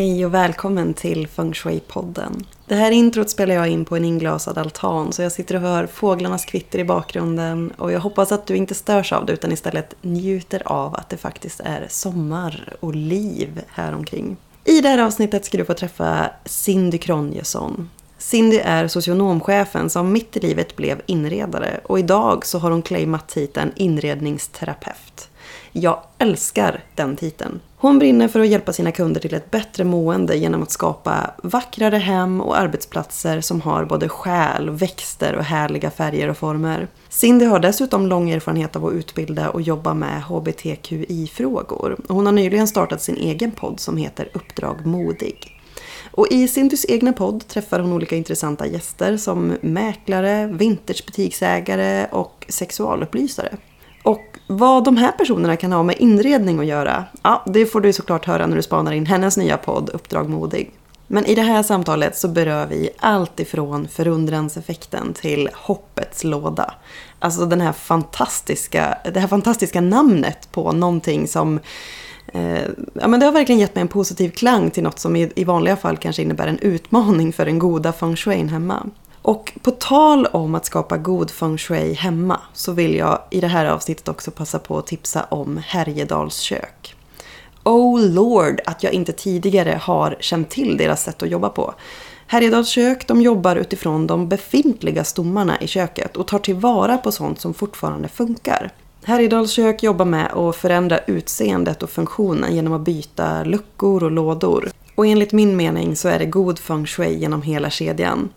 Hej och välkommen till Feng Shui-podden. Det här introt spelar jag in på en inglasad altan så jag sitter och hör fåglarnas kvitter i bakgrunden och jag hoppas att du inte störs av det utan istället njuter av att det faktiskt är sommar och liv här omkring. I det här avsnittet ska du få träffa Cindy Kronjesson. Cindy är socionomchefen som mitt i livet blev inredare och idag så har hon claimat titeln inredningsterapeut. Jag älskar den titeln. Hon brinner för att hjälpa sina kunder till ett bättre mående genom att skapa vackrare hem och arbetsplatser som har både själ, växter och härliga färger och former. Cindy har dessutom lång erfarenhet av att utbilda och jobba med HBTQI-frågor. Hon har nyligen startat sin egen podd som heter Uppdrag Modig. Och i Cindys egna podd träffar hon olika intressanta gäster som mäklare, vintagebutiksägare och sexualupplysare. Vad de här personerna kan ha med inredning att göra, ja, det får du såklart höra när du spanar in hennes nya podd Uppdrag Modig. Men i det här samtalet så berör vi allt ifrån förundranseffekten till hoppets låda. Alltså den här fantastiska, det här fantastiska namnet på någonting som eh, ja, men det har verkligen gett mig en positiv klang till något som i, i vanliga fall kanske innebär en utmaning för den goda feng shuin hemma. Och på tal om att skapa god feng shui hemma så vill jag i det här avsnittet också passa på att tipsa om Härjedals kök. Oh lord att jag inte tidigare har känt till deras sätt att jobba på. Härjedals kök de jobbar utifrån de befintliga stommarna i köket och tar tillvara på sånt som fortfarande funkar. Härjedals kök jobbar med att förändra utseendet och funktionen genom att byta luckor och lådor. Och enligt min mening så är det god feng shui genom hela kedjan.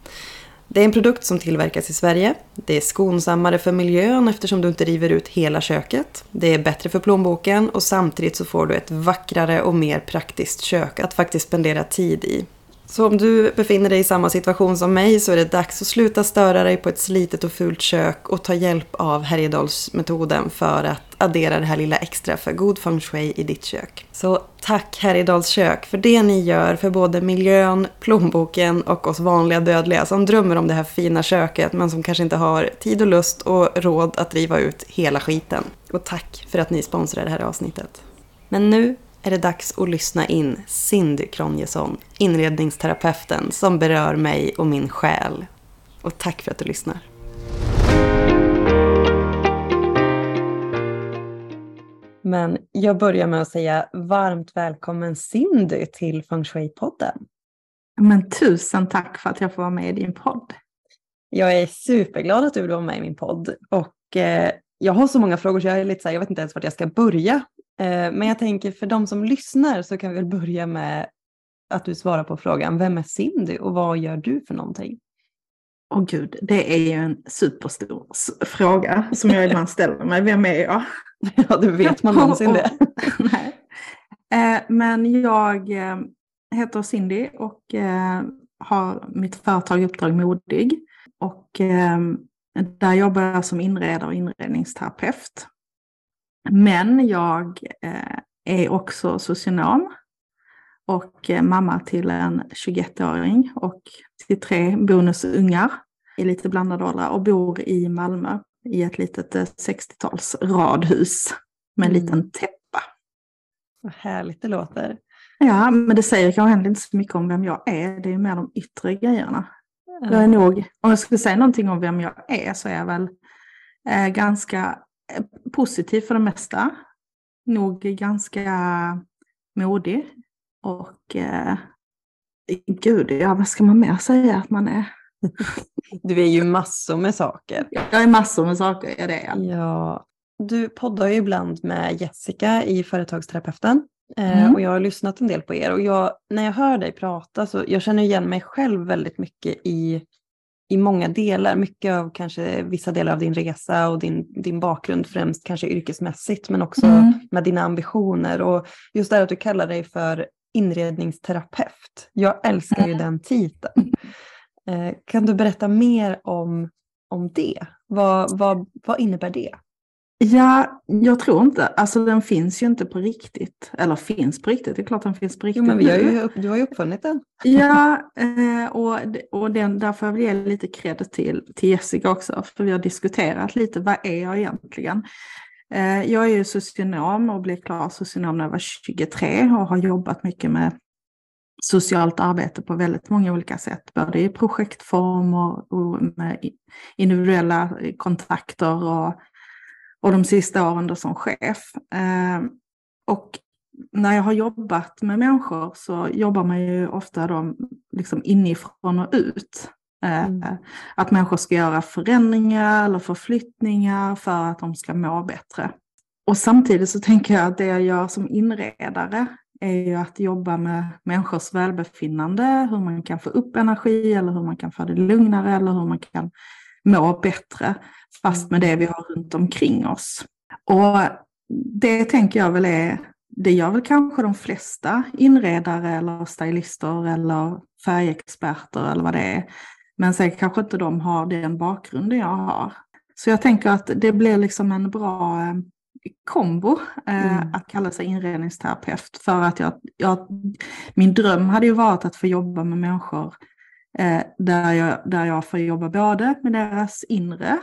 Det är en produkt som tillverkas i Sverige. Det är skonsammare för miljön eftersom du inte river ut hela köket. Det är bättre för plånboken och samtidigt så får du ett vackrare och mer praktiskt kök att faktiskt spendera tid i. Så om du befinner dig i samma situation som mig så är det dags att sluta störa dig på ett slitet och fult kök och ta hjälp av Härjedalsmetoden för att addera det här lilla extra för god feng shui i ditt kök. Så tack Härjedals kök för det ni gör för både miljön, plånboken och oss vanliga dödliga som drömmer om det här fina köket men som kanske inte har tid och lust och råd att driva ut hela skiten. Och tack för att ni sponsrar det här avsnittet. Men nu är det dags att lyssna in Cindy Kronjesson, inredningsterapeuten som berör mig och min själ. Och tack för att du lyssnar. Men jag börjar med att säga varmt välkommen Cindy till Feng Shui-podden. Men tusen tack för att jag får vara med i din podd. Jag är superglad att du vill vara med i min podd. Och eh, jag har så många frågor så jag är lite så här, jag vet inte ens vart jag ska börja. Eh, men jag tänker för de som lyssnar så kan vi väl börja med att du svarar på frågan, vem är Cindy och vad gör du för någonting? Åh oh, gud, det är ju en superstor fråga som jag ibland ställer mig. Vem är jag? Ja, det vet man någonsin det? Nej. Eh, men jag eh, heter Cindy och eh, har mitt företag Uppdrag Modig. Och eh, där jobbar jag som inredare och inredningsterapeut. Men jag eh, är också socionom och mamma till en 21-åring och till tre bonusungar i lite blandade åldrar och bor i Malmö i ett litet 60-tals eh, radhus med en mm. liten täppa. Vad härligt det låter. Ja, men det säger kanske inte så mycket om vem jag är. Det är mer de yttre grejerna. Mm. Jag är nog, om jag skulle säga någonting om vem jag är så är jag väl eh, ganska positiv för det mesta. Nog ganska modig. Och eh, gud, ja, vad ska man mer säga att man är? Du är ju massor med saker. Jag är massor med saker, ja det är jag. Ja. Du poddar ju ibland med Jessica i Företagsterapeuten. Eh, mm. Och jag har lyssnat en del på er och jag, när jag hör dig prata så jag känner igen mig själv väldigt mycket i i många delar, mycket av kanske vissa delar av din resa och din, din bakgrund, främst kanske yrkesmässigt, men också mm. med dina ambitioner. Och just det här att du kallar dig för inredningsterapeut. Jag älskar ju den titeln. Eh, kan du berätta mer om, om det? Vad, vad, vad innebär det? Ja, jag tror inte. Alltså den finns ju inte på riktigt. Eller finns på riktigt, det är klart den finns på riktigt. Jo, men vi har ju, du har ju uppfunnit den. Ja, eh, och, och den, där får jag väl ge lite cred till, till Jessica också. För vi har diskuterat lite, vad är jag egentligen? Eh, jag är ju socionom och blev klar socionom när jag var 23 och har jobbat mycket med socialt arbete på väldigt många olika sätt, både i projektformer och med individuella kontakter och och de sista åren då som chef. Eh, och när jag har jobbat med människor så jobbar man ju ofta då liksom inifrån och ut. Eh, mm. Att människor ska göra förändringar eller förflyttningar för att de ska må bättre. Och samtidigt så tänker jag att det jag gör som inredare är ju att jobba med människors välbefinnande, hur man kan få upp energi eller hur man kan få det lugnare eller hur man kan må bättre fast med det vi har runt omkring oss. Och det tänker jag väl är, det gör väl kanske de flesta inredare eller stylister eller färgexperter eller vad det är. Men sen kanske inte de har den bakgrunden jag har. Så jag tänker att det blir liksom en bra eh, kombo eh, mm. att kalla sig inredningsterapeut. För att jag, jag, min dröm hade ju varit att få jobba med människor eh, där, jag, där jag får jobba både med deras inre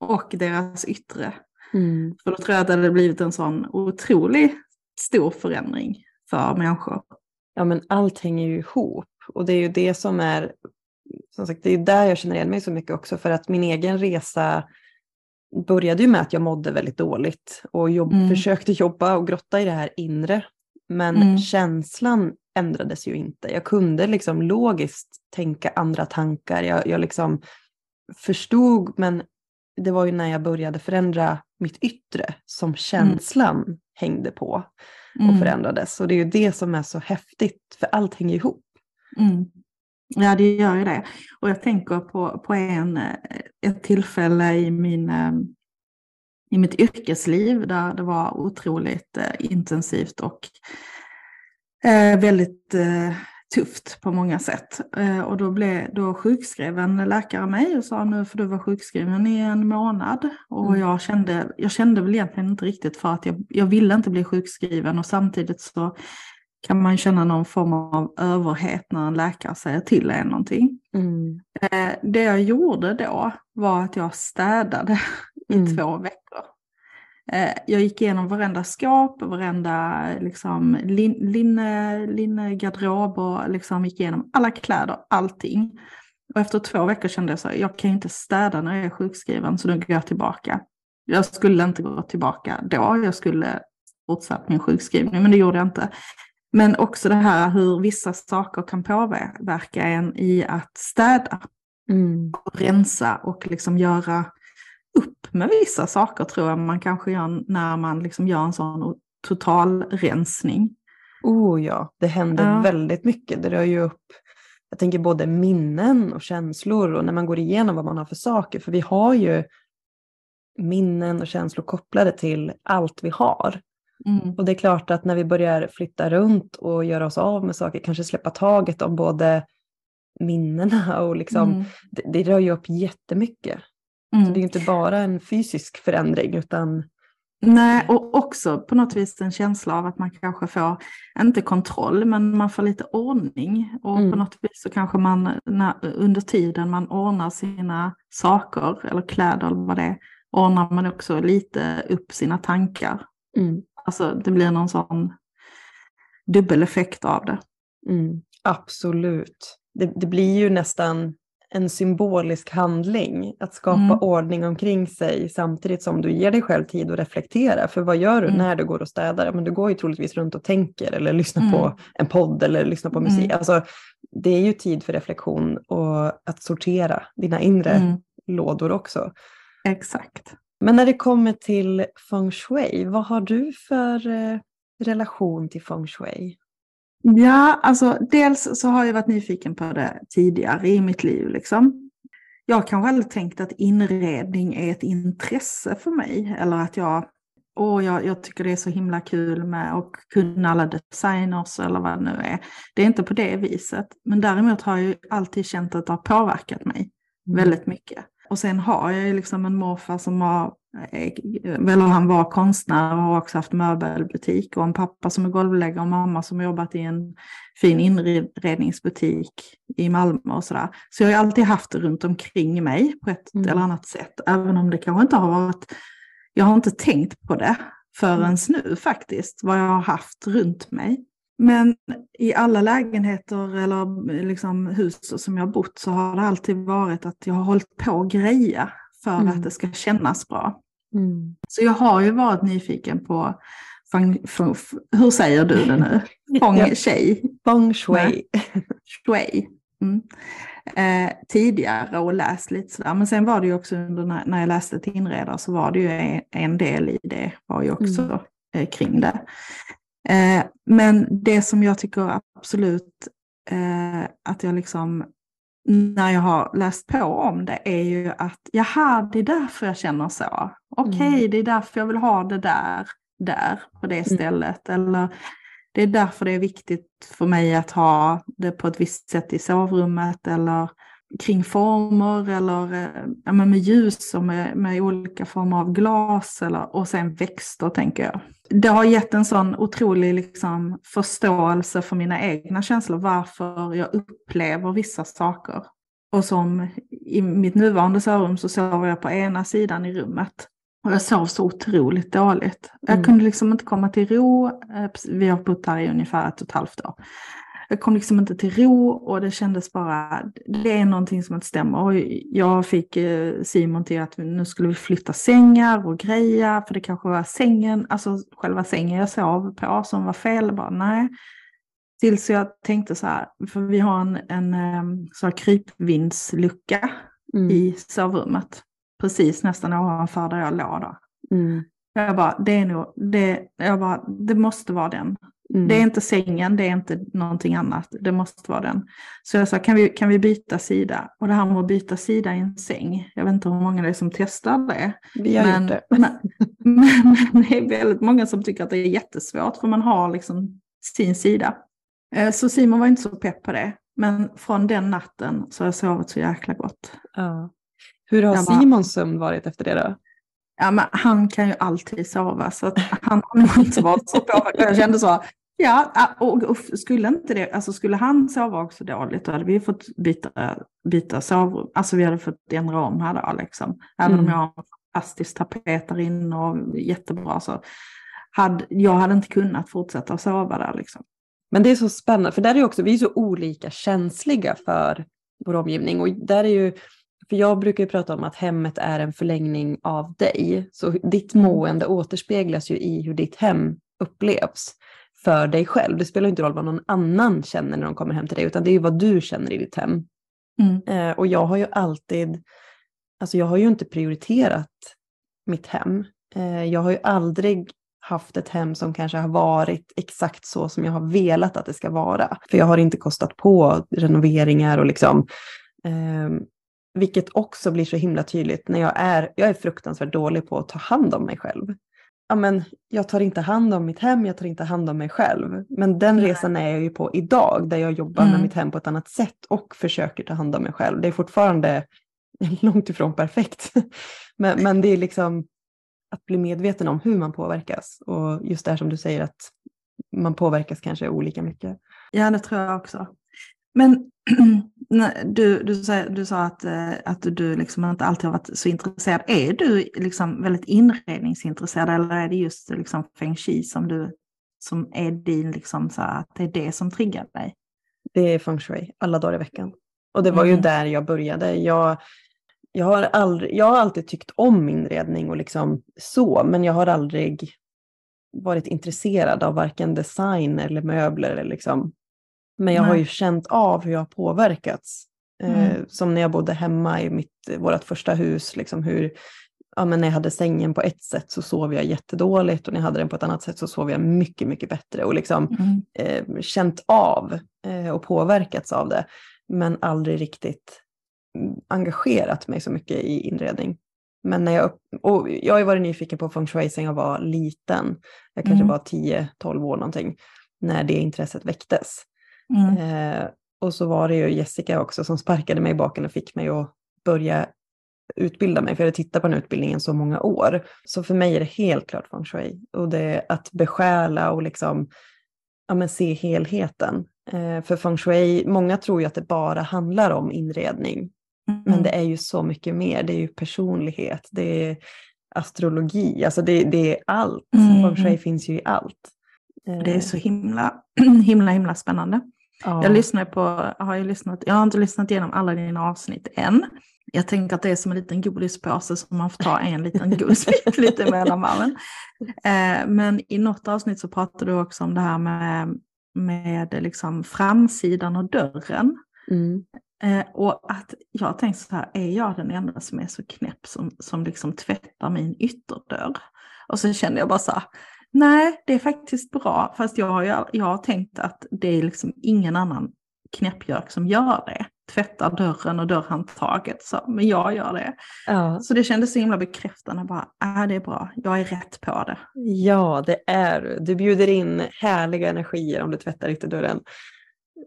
och deras yttre. Mm. För då tror jag att det hade blivit en sån otroligt stor förändring för människor. Ja men allt hänger ju ihop och det är ju det som är, som sagt det är där jag känner igen mig så mycket också för att min egen resa började ju med att jag mådde väldigt dåligt och jobb, mm. försökte jobba och grotta i det här inre. Men mm. känslan ändrades ju inte. Jag kunde liksom logiskt tänka andra tankar. Jag, jag liksom förstod men det var ju när jag började förändra mitt yttre som mm. känslan mm. hängde på och mm. förändrades. Och det är ju det som är så häftigt, för allt hänger ihop. Ja, det gör ju det. Och jag tänker på, på en, ett tillfälle i, min, eh, i mitt yrkesliv där det var otroligt eh, intensivt och eh, väldigt tufft på många sätt. Eh, och då, blev, då sjukskrev en läkare mig och sa nu får du vara sjukskriven i en månad. Och mm. jag, kände, jag kände väl egentligen inte riktigt för att jag, jag ville inte bli sjukskriven och samtidigt så kan man känna någon form av överhet när en läkare säger till en någonting. Mm. Eh, det jag gjorde då var att jag städade i mm. två veckor. Eh, jag gick igenom varenda skåp, varenda liksom, lin, linne, linnegarderob och liksom gick igenom alla kläder, allting. Och efter två veckor kände jag så här, jag kan inte städa när jag är sjukskriven så nu går jag tillbaka. Jag skulle inte gå tillbaka då, jag skulle fortsatt min sjukskrivning, men det gjorde jag inte. Men också det här hur vissa saker kan påverka en i att städa. Mm. Och rensa och liksom göra upp med vissa saker tror jag man kanske gör när man liksom gör en sån totalrensning. Oh ja, det händer ja. väldigt mycket. Det rör ju upp, jag tänker både minnen och känslor och när man går igenom vad man har för saker. För vi har ju minnen och känslor kopplade till allt vi har. Mm. Och det är klart att när vi börjar flytta runt och göra oss av med saker, kanske släppa taget om både minnena och liksom, mm. det, det rör ju upp jättemycket. Mm. Så det är inte bara en fysisk förändring utan Nej, och också på något vis en känsla av att man kanske får, inte kontroll, men man får lite ordning. Och mm. på något vis så kanske man när, under tiden man ordnar sina saker eller kläder eller vad det är, ordnar man också lite upp sina tankar. Mm. Alltså det blir någon sån dubbeleffekt av det. Mm. Absolut. Det, det blir ju nästan en symbolisk handling att skapa mm. ordning omkring sig samtidigt som du ger dig själv tid att reflektera. För vad gör du mm. när du går och städar? Men du går ju troligtvis runt och tänker eller lyssnar mm. på en podd eller lyssnar på musik. Mm. Alltså, det är ju tid för reflektion och att sortera dina inre mm. lådor också. Exakt. Men när det kommer till feng shui, vad har du för eh, relation till feng shui? Ja, alltså dels så har jag varit nyfiken på det tidigare i mitt liv. Liksom. Jag kanske aldrig tänkt att inredning är ett intresse för mig eller att jag åh, jag, jag tycker det är så himla kul med att kunna alla designers eller vad det nu är. Det är inte på det viset. Men däremot har jag alltid känt att det har påverkat mig mm. väldigt mycket. Och sen har jag ju liksom en morfar som har, eller han var konstnär och har också haft möbelbutik och en pappa som är golvläggare och mamma som har jobbat i en fin inredningsbutik i Malmö och sådär. Så jag har alltid haft det runt omkring mig på ett mm. eller annat sätt, även om det kanske inte har varit, jag har inte tänkt på det förrän mm. nu faktiskt, vad jag har haft runt mig. Men i alla lägenheter eller liksom hus som jag har bott så har det alltid varit att jag har hållit på att greja för mm. att det ska kännas bra. Mm. Så jag har ju varit nyfiken på, fang, fang, hur säger du det nu? Feng shui? Feng shui. shui. Mm. Eh, tidigare och läst lite sådär. Men sen var det ju också under när, när jag läste till inredare så var det ju en, en del i det var ju också mm. eh, kring det. Eh, men det som jag tycker absolut eh, att jag liksom, när jag har läst på om det är ju att jaha, det är därför jag känner så. Okej, okay, mm. det är därför jag vill ha det där, där, på det mm. stället. Mm. Eller det är därför det är viktigt för mig att ha det på ett visst sätt i sovrummet eller kring former eller eh, ja, med ljus och med, med, olika former av glas eller, och sen växter tänker jag. Det har gett en sån otrolig liksom, förståelse för mina egna känslor, varför jag upplever vissa saker. Och som i mitt nuvarande sovrum så sover jag på ena sidan i rummet. Och jag sov så otroligt dåligt. Jag mm. kunde liksom inte komma till ro. Eh, vi har bott här i ungefär ett och ett halvt år jag kom liksom inte till ro och det kändes bara, det är någonting som inte stämmer. Och jag fick eh, Simon till att nu skulle vi flytta sängar och greja, för det kanske var sängen, alltså själva sängen jag sov på som var fel. Bara, nej. Tills jag tänkte så här, för vi har en, en ehm, så här krypvindslucka mm. i sovrummet. Precis nästan ovanför där jag låg då. Mm. Jag bara, det är nog, det, jag bara, det måste vara den. Mm. Det är inte sängen, det är inte någonting annat. Det måste vara den. Så jag sa, kan vi, kan vi byta sida? Och det här med att byta sida i en säng, jag vet inte hur många det är som testar det. Vi har men, gjort det. Men, men, det är väldigt många som tycker att det är jättesvårt, för man har liksom sin sida. Eh, så Simon var inte så pepp på det. Men från den natten så har jag sovit så jäkla gott. Ja. Hur har Simons sömn varit efter det då? Ja, men han kan ju alltid sova så att han har nog inte varit så påverkad. Jag kände så, ja, och, och, skulle inte det, alltså skulle han sova också dåligt då hade vi fått byta, byta sovrum. Alltså vi hade fått ändra om här då liksom. Även mm. om jag har en fantastisk tapet där inne och jättebra så hade, jag hade inte kunnat fortsätta sova där liksom. Men det är så spännande, för där är också, vi är så olika känsliga för vår omgivning och där är ju för jag brukar ju prata om att hemmet är en förlängning av dig. Så ditt mm. mående återspeglas ju i hur ditt hem upplevs för dig själv. Det spelar inte roll vad någon annan känner när de kommer hem till dig, utan det är ju vad du känner i ditt hem. Mm. Eh, och jag har ju alltid, alltså jag har ju inte prioriterat mitt hem. Eh, jag har ju aldrig haft ett hem som kanske har varit exakt så som jag har velat att det ska vara. För jag har inte kostat på renoveringar och liksom eh, vilket också blir så himla tydligt när jag är, jag är fruktansvärt dålig på att ta hand om mig själv. Ja, men jag tar inte hand om mitt hem, jag tar inte hand om mig själv. Men den resan är jag ju på idag, där jag jobbar mm. med mitt hem på ett annat sätt och försöker ta hand om mig själv. Det är fortfarande långt ifrån perfekt. men, men det är liksom att bli medveten om hur man påverkas. Och just det här som du säger att man påverkas kanske olika mycket. Ja, det tror jag också. Men du, du, sa, du sa att, eh, att du liksom inte alltid har varit så intresserad. Är du liksom väldigt inredningsintresserad eller är det just liksom feng shui som, du, som är din, liksom så att det är det som triggar dig? Det är feng shui alla dagar i veckan. Och det var ju mm. där jag började. Jag, jag, har aldrig, jag har alltid tyckt om inredning och liksom så, men jag har aldrig varit intresserad av varken design eller möbler eller liksom men jag Nej. har ju känt av hur jag har påverkats. Eh, mm. som när jag bodde hemma i mitt, vårt första hus, liksom hur, ja, men när jag hade sängen på ett sätt så sov jag jättedåligt och när jag hade den på ett annat sätt så sov jag mycket, mycket bättre och liksom mm. eh, känt av eh, och påverkats av det. Men aldrig riktigt engagerat mig så mycket i inredning. Men när jag, och jag har ju varit nyfiken på feng shui sedan jag var liten. Jag kanske Mm. var 10-12 år någonting. När det intresset väcktes. Mm. Eh, och så var det ju Jessica också som sparkade mig i baken och fick mig att börja utbilda mig. För jag hade tittat på den utbildningen så många år. Så för mig är det helt klart feng shui. Och det är att besjäla och liksom ja, men se helheten. Eh, för feng shui, många tror ju att det bara handlar om inredning. Men Mm. det är ju så mycket mer. Det är ju personlighet, det är astrologi, alltså det, det är allt. Mm. Feng shui finns ju i allt. Eh, Det är så himla, himla, himla spännande. Ja. Jag lyssnar på, har ju lyssnat, jag har inte lyssnat igenom alla dina avsnitt än. Jag tänker att det är som en liten godispåse som man får ta en liten godisbit lite mellan varven. Eh, men i något avsnitt så pratade du också om det här med, med liksom framsidan och dörren. Mm. Eh, och att jag tänkte så här, är jag den enda som är så knäpp som, som liksom tvättar min ytterdörr? Och så kände jag bara så här, nej det är faktiskt bra, fast jag har, jag har tänkt att det är liksom ingen annan knäppjök som gör det. Tvättar dörren och dörrhandtaget, så, men jag gör det. Ja. Så det kändes så himla bekräftande, bara, äh, det är bra, jag är rätt på det. ja, det är du. Du bjuder in härliga energier om du tvättar ytterdörren.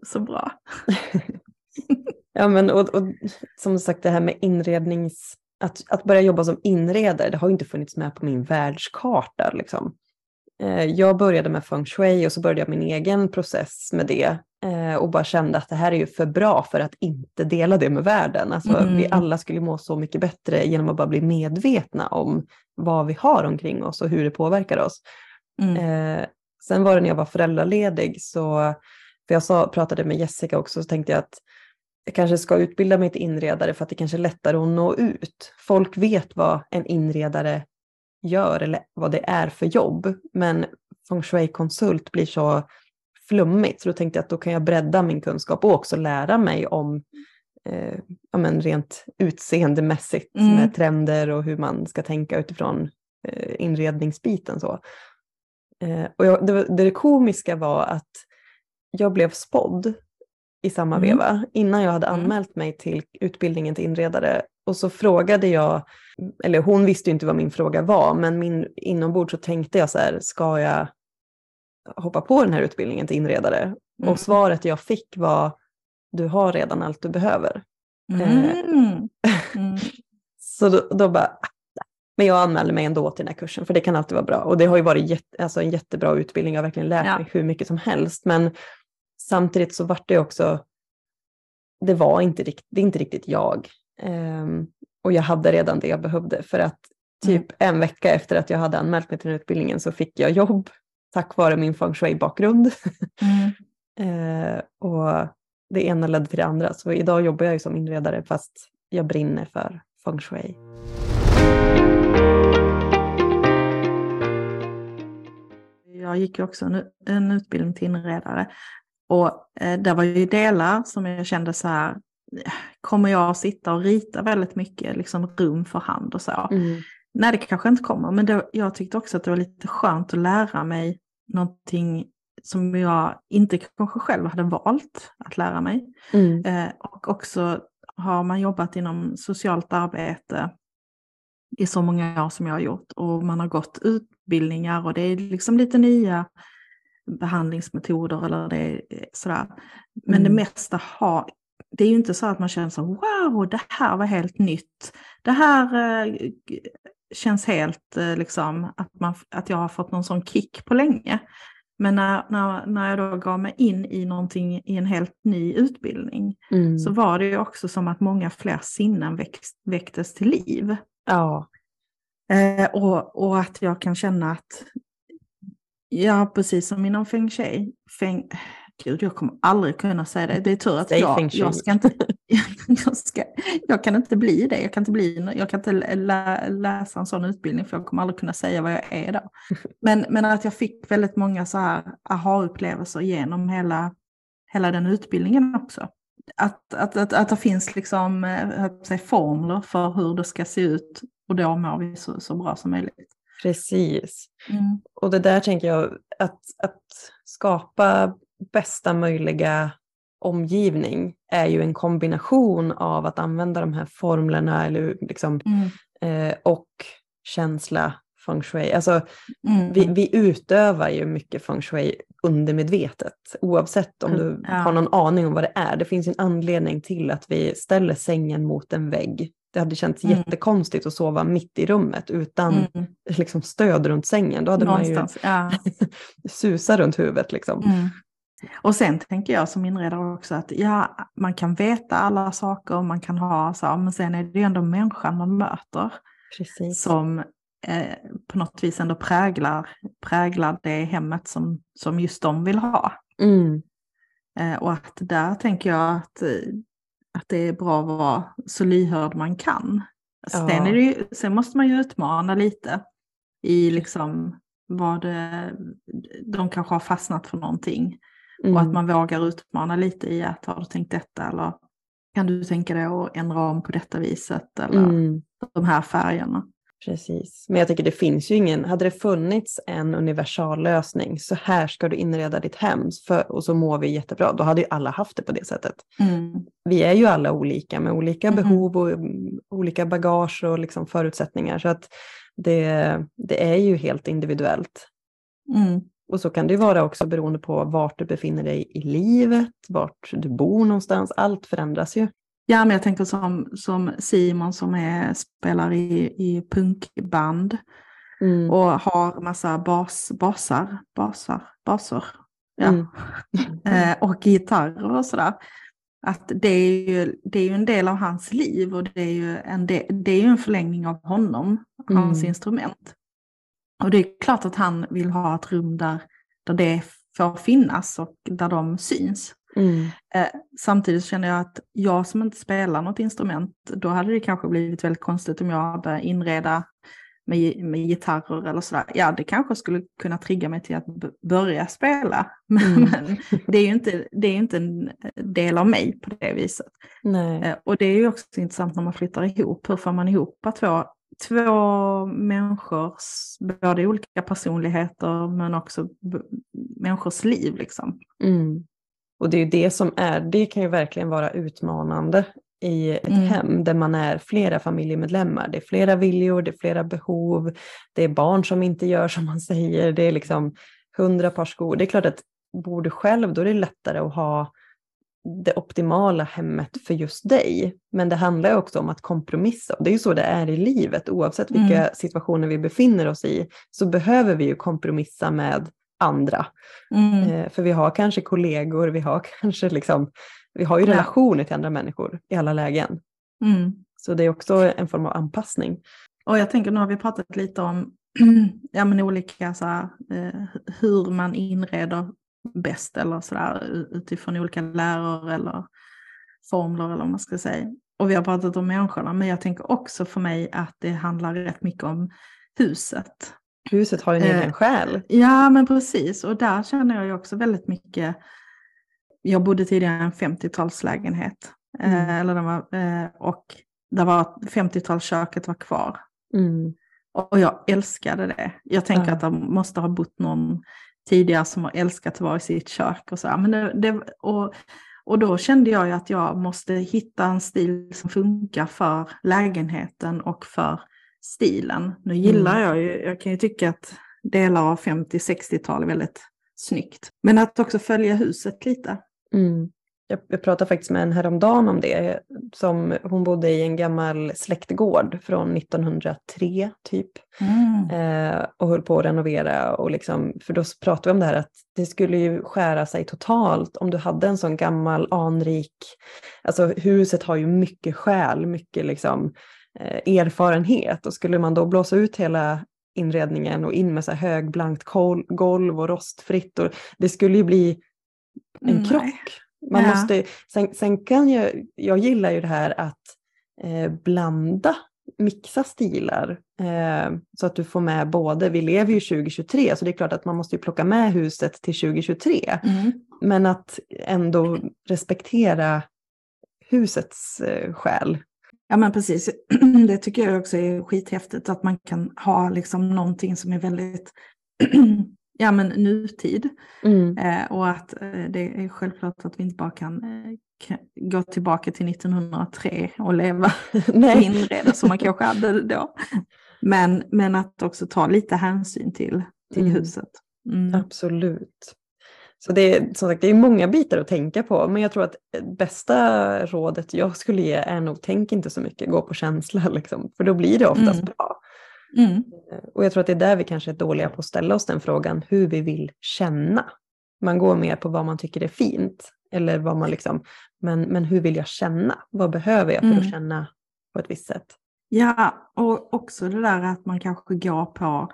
Så bra. Ja, men och, och som sagt det här med inrednings... Att, att börja jobba som inredare, det har ju inte funnits med på min världskarta. Liksom. Eh, Jag började med feng shui och så började jag min egen process med det. eh, Och bara kände att det här är ju för bra för att inte dela det med världen. Alltså, Mm. Vi alla skulle må så mycket bättre genom att bara bli medvetna om vad vi har omkring oss och hur det påverkar oss. Mm. Eh, sen var det när jag var föräldraledig så, för jag sa, pratade med Jessica också, så tänkte jag att jag kanske ska utbilda mig till inredare för att det kanske är lättare att nå ut. Folk vet vad en inredare gör eller vad det är för jobb. Men feng shui-konsult blir så flummigt så då tänkte jag att då kan jag bredda min kunskap och också lära mig om eh, ja, men rent utseendemässigt Mm. med trender och hur man ska tänka utifrån eh, inredningsbiten. Så. Eh, och jag, det, det komiska var att jag blev spådd i samma Mm. veva innan jag hade Mm. anmält mig till utbildningen till inredare. Och så frågade jag, eller hon visste ju inte vad min fråga var, men min inombords så tänkte jag så här, ska jag hoppa på den här utbildningen till inredare? Mm. Och svaret jag fick var, du har redan allt du behöver. eh, Mm. Mm. Så då, då bara, men jag anmälde mig ändå till den här kursen, för det kan alltid vara bra. Och det har ju varit jätte, alltså en jättebra utbildning, jag har verkligen lärt Ja. mig hur mycket som helst. Men samtidigt så vart det också, det var inte, rikt, det inte riktigt jag. Ehm, och jag hade redan det jag behövde, för att typ en vecka efter att jag hade anmält mig till den utbildningen så fick jag jobb tack vare min feng shui-bakgrund. Mm. Eh, och det ena ledde till det andra. Så idag jobbar jag ju som inredare fast jag brinner för feng shui. Jag gick ju också en, en utbildning till inredare. Och eh, det var ju delar som jag kände så här, kommer jag att sitta och rita väldigt mycket, liksom rum för hand och så? Nej, det kanske inte kommer, men det, jag tyckte också att det var lite skönt att lära mig någonting som jag inte kanske själv hade valt att lära mig. Mm. Eh, och också har man jobbat inom socialt arbete i så många år som jag har gjort och man har gått utbildningar och det är liksom lite nya behandlingsmetoder eller det är sådär. Men Mm. det mesta har, det är ju inte så att man känner så wow, det här var helt nytt. Det här eh, känns helt eh, liksom att, man, att jag har fått någon sån kick på länge. Men när, när, när jag då gav mig in i någonting i en helt ny utbildning Mm. så var det ju också som att många fler sinnen växt, väcktes till liv. Ja. Eh, och, och att jag kan känna att, ja precis som inom feng shui, feng, gud jag kommer aldrig kunna säga det, det är tur att Säg jag, jag ska inte, jag, ska, jag kan inte bli det, jag kan inte, bli, jag kan inte lä, läsa en sån utbildning för jag kommer aldrig kunna säga vad jag är då. Men, men att jag fick väldigt många så här aha-upplevelser genom hela, hela den utbildningen också. Att, att, att, att det finns liksom, eh, säga, formler för hur det ska se ut och då mår vi så, så bra som möjligt. Precis. Mm. Och det där tänker jag, att, att skapa bästa möjliga omgivning är ju en kombination av att använda de här formlerna eller liksom, Mm. eh, och känsla feng shui. Alltså, Mm. vi, vi utövar ju mycket feng shui undermedvetet. Oavsett om du Ja. har någon aning om vad det är. Det finns en anledning till att vi ställer sängen mot en vägg. Det hade känts Mm. jättekonstigt att sova mitt i rummet utan Mm. liksom, stöd runt sängen. Då hade Någonstans, ja. man ju susat runt huvudet. Liksom. Mm. Och sen tänker jag som inredare också att ja, man kan veta alla saker, man kan ha så, men sen är det ju ändå människan man möter Precis. som eh, på något vis ändå präglar, präglar det hemmet som, som just de vill ha. Mm. Eh, och att där tänker jag att, eh, att det är bra att vara så lyhörd man kan. Sen, Ja. är det ju, sen måste man ju utmana lite i liksom vad det, de kanske har fastnat för någonting. Mm. Och att man vågar utmana lite i att har du tänkt detta eller kan du tänka dig att ändra om på detta viset eller Mm. de här färgerna. Precis. Men jag tycker det finns ju ingen, hade det funnits en universal lösning, så här ska du inreda ditt hem för, och så mår vi jättebra, då hade ju alla haft det på det sättet. Mm. Vi är ju alla olika med olika Mhm. behov och mm, olika bagage och liksom förutsättningar. Så att det, det är ju helt individuellt. Mm. Och så kan det ju vara också beroende på vart du befinner dig i livet, vart du bor någonstans. Allt förändras ju. Ja, men jag tänker som, som Simon som är, spelar i, i punkband Mm. och har massa bas, basar, basar, baser. Ja. Mm. eh, och gitarrer och sådär. Att det är, ju, det är ju en del av hans liv och det är ju en, del, det är ju en förlängning av honom, hans Mm. instrument. Och det är klart att han vill ha ett rum där, där det får finnas och där de syns. Mm. Eh, samtidigt känner jag att jag som inte spelar något instrument, då hade det kanske blivit väldigt konstigt om jag hade inreda med, med gitarrer eller sådär. Ja, det kanske skulle kunna trigga mig till att börja spela. Men, Mm. men det är ju inte, det är inte en del av mig på det viset. Eh, och det är ju också intressant när man flyttar ihop. Hur får man ihop två, två människors, både olika personligheter men också människors liv liksom. Mm. Och det är ju det som är, det kan ju verkligen vara utmanande i ett Mm. hem där man är flera familjemedlemmar. Det är flera viljor, det är flera behov, det är barn som inte gör som man säger, det är liksom hundra par skor. Det är klart att bor du själv då är det lättare att ha det optimala hemmet för just dig. Men det handlar ju också om att kompromissa. Det är ju så det är i livet. Oavsett vilka Mm. situationer vi befinner oss i så behöver vi ju kompromissa med andra. Mm. Eh, För vi har kanske kollegor, vi har kanske liksom, vi har ju relationer till andra människor i alla lägen. Mm. Så det är också en form av anpassning. Och jag tänker, nu har vi pratat lite om ja, men olika så här, eh, hur man inreder bäst eller sådär utifrån olika läror eller formler eller vad man ska säga. Och vi har pratat om människorna, men jag tänker också för mig att det handlar rätt mycket om huset. Huset har ju en Eh, egen själ. Ja, men precis. Och där känner jag ju också väldigt mycket. Jag bodde tidigare i en 50-talslägenhet. Mm. Eh, eller den var, eh, och där var 50-talsköket var kvar. Mm. Och jag älskade det. Jag tänker Ja. att det måste ha bott någon tidigare som har älskat att vara i sitt kök och så. Men det, det, och, och då kände jag ju att jag måste hitta en stil som funkar för lägenheten och för stilen. Nu gillar Mm. jag ju, jag kan ju tycka att delar av 50-60-tal är väldigt snyggt. Men att också följa huset lite. Mm. Jag, jag pratade faktiskt med en häromdagen om det. Som, hon bodde i en gammal släktgård från 1903 typ. Eh, och höll på att renovera. Och liksom, för då pratade vi om det här att det skulle ju skära sig totalt om du hade en sån gammal anrik... Alltså huset har ju mycket själ, mycket liksom, erfarenhet. Och skulle man då blåsa ut hela inredningen och in med så här högblankt golv och rostfritt. Och det skulle ju bli en Nej. krock. Man Ja. måste, sen, sen kan jag, jag gillar ju det här att eh, blanda, mixa stilar. Eh, så att du får med både, vi lever ju 2023 så det är klart att man måste ju plocka med huset till 2023. Mm. Men att ändå respektera husets eh, själ. Ja men precis, det tycker jag också är skithäftigt att man kan ha liksom någonting som är väldigt ja, men nutid. Mm. Eh, och att eh, det är självklart att vi inte bara kan eh, gå tillbaka till 1903 och leva inreda som man kanske hade då. Men, men att också ta lite hänsyn till, till mm. huset. Mm. Absolut. Så det är, som sagt, det är många bitar att tänka på, men jag tror att bästa rådet jag skulle ge är nog tänk inte så mycket, gå på känsla, liksom, för då blir det oftast mm. bra. Mm. Eh, och jag tror att det är där vi kanske är dåliga på att ställa oss den frågan, hur vi vill känna. Man går mer på vad man tycker är fint, eller vad man liksom, men, men hur vill jag känna? Vad behöver jag för mm. att känna på ett visst sätt? Ja, och också det där att man kanske går på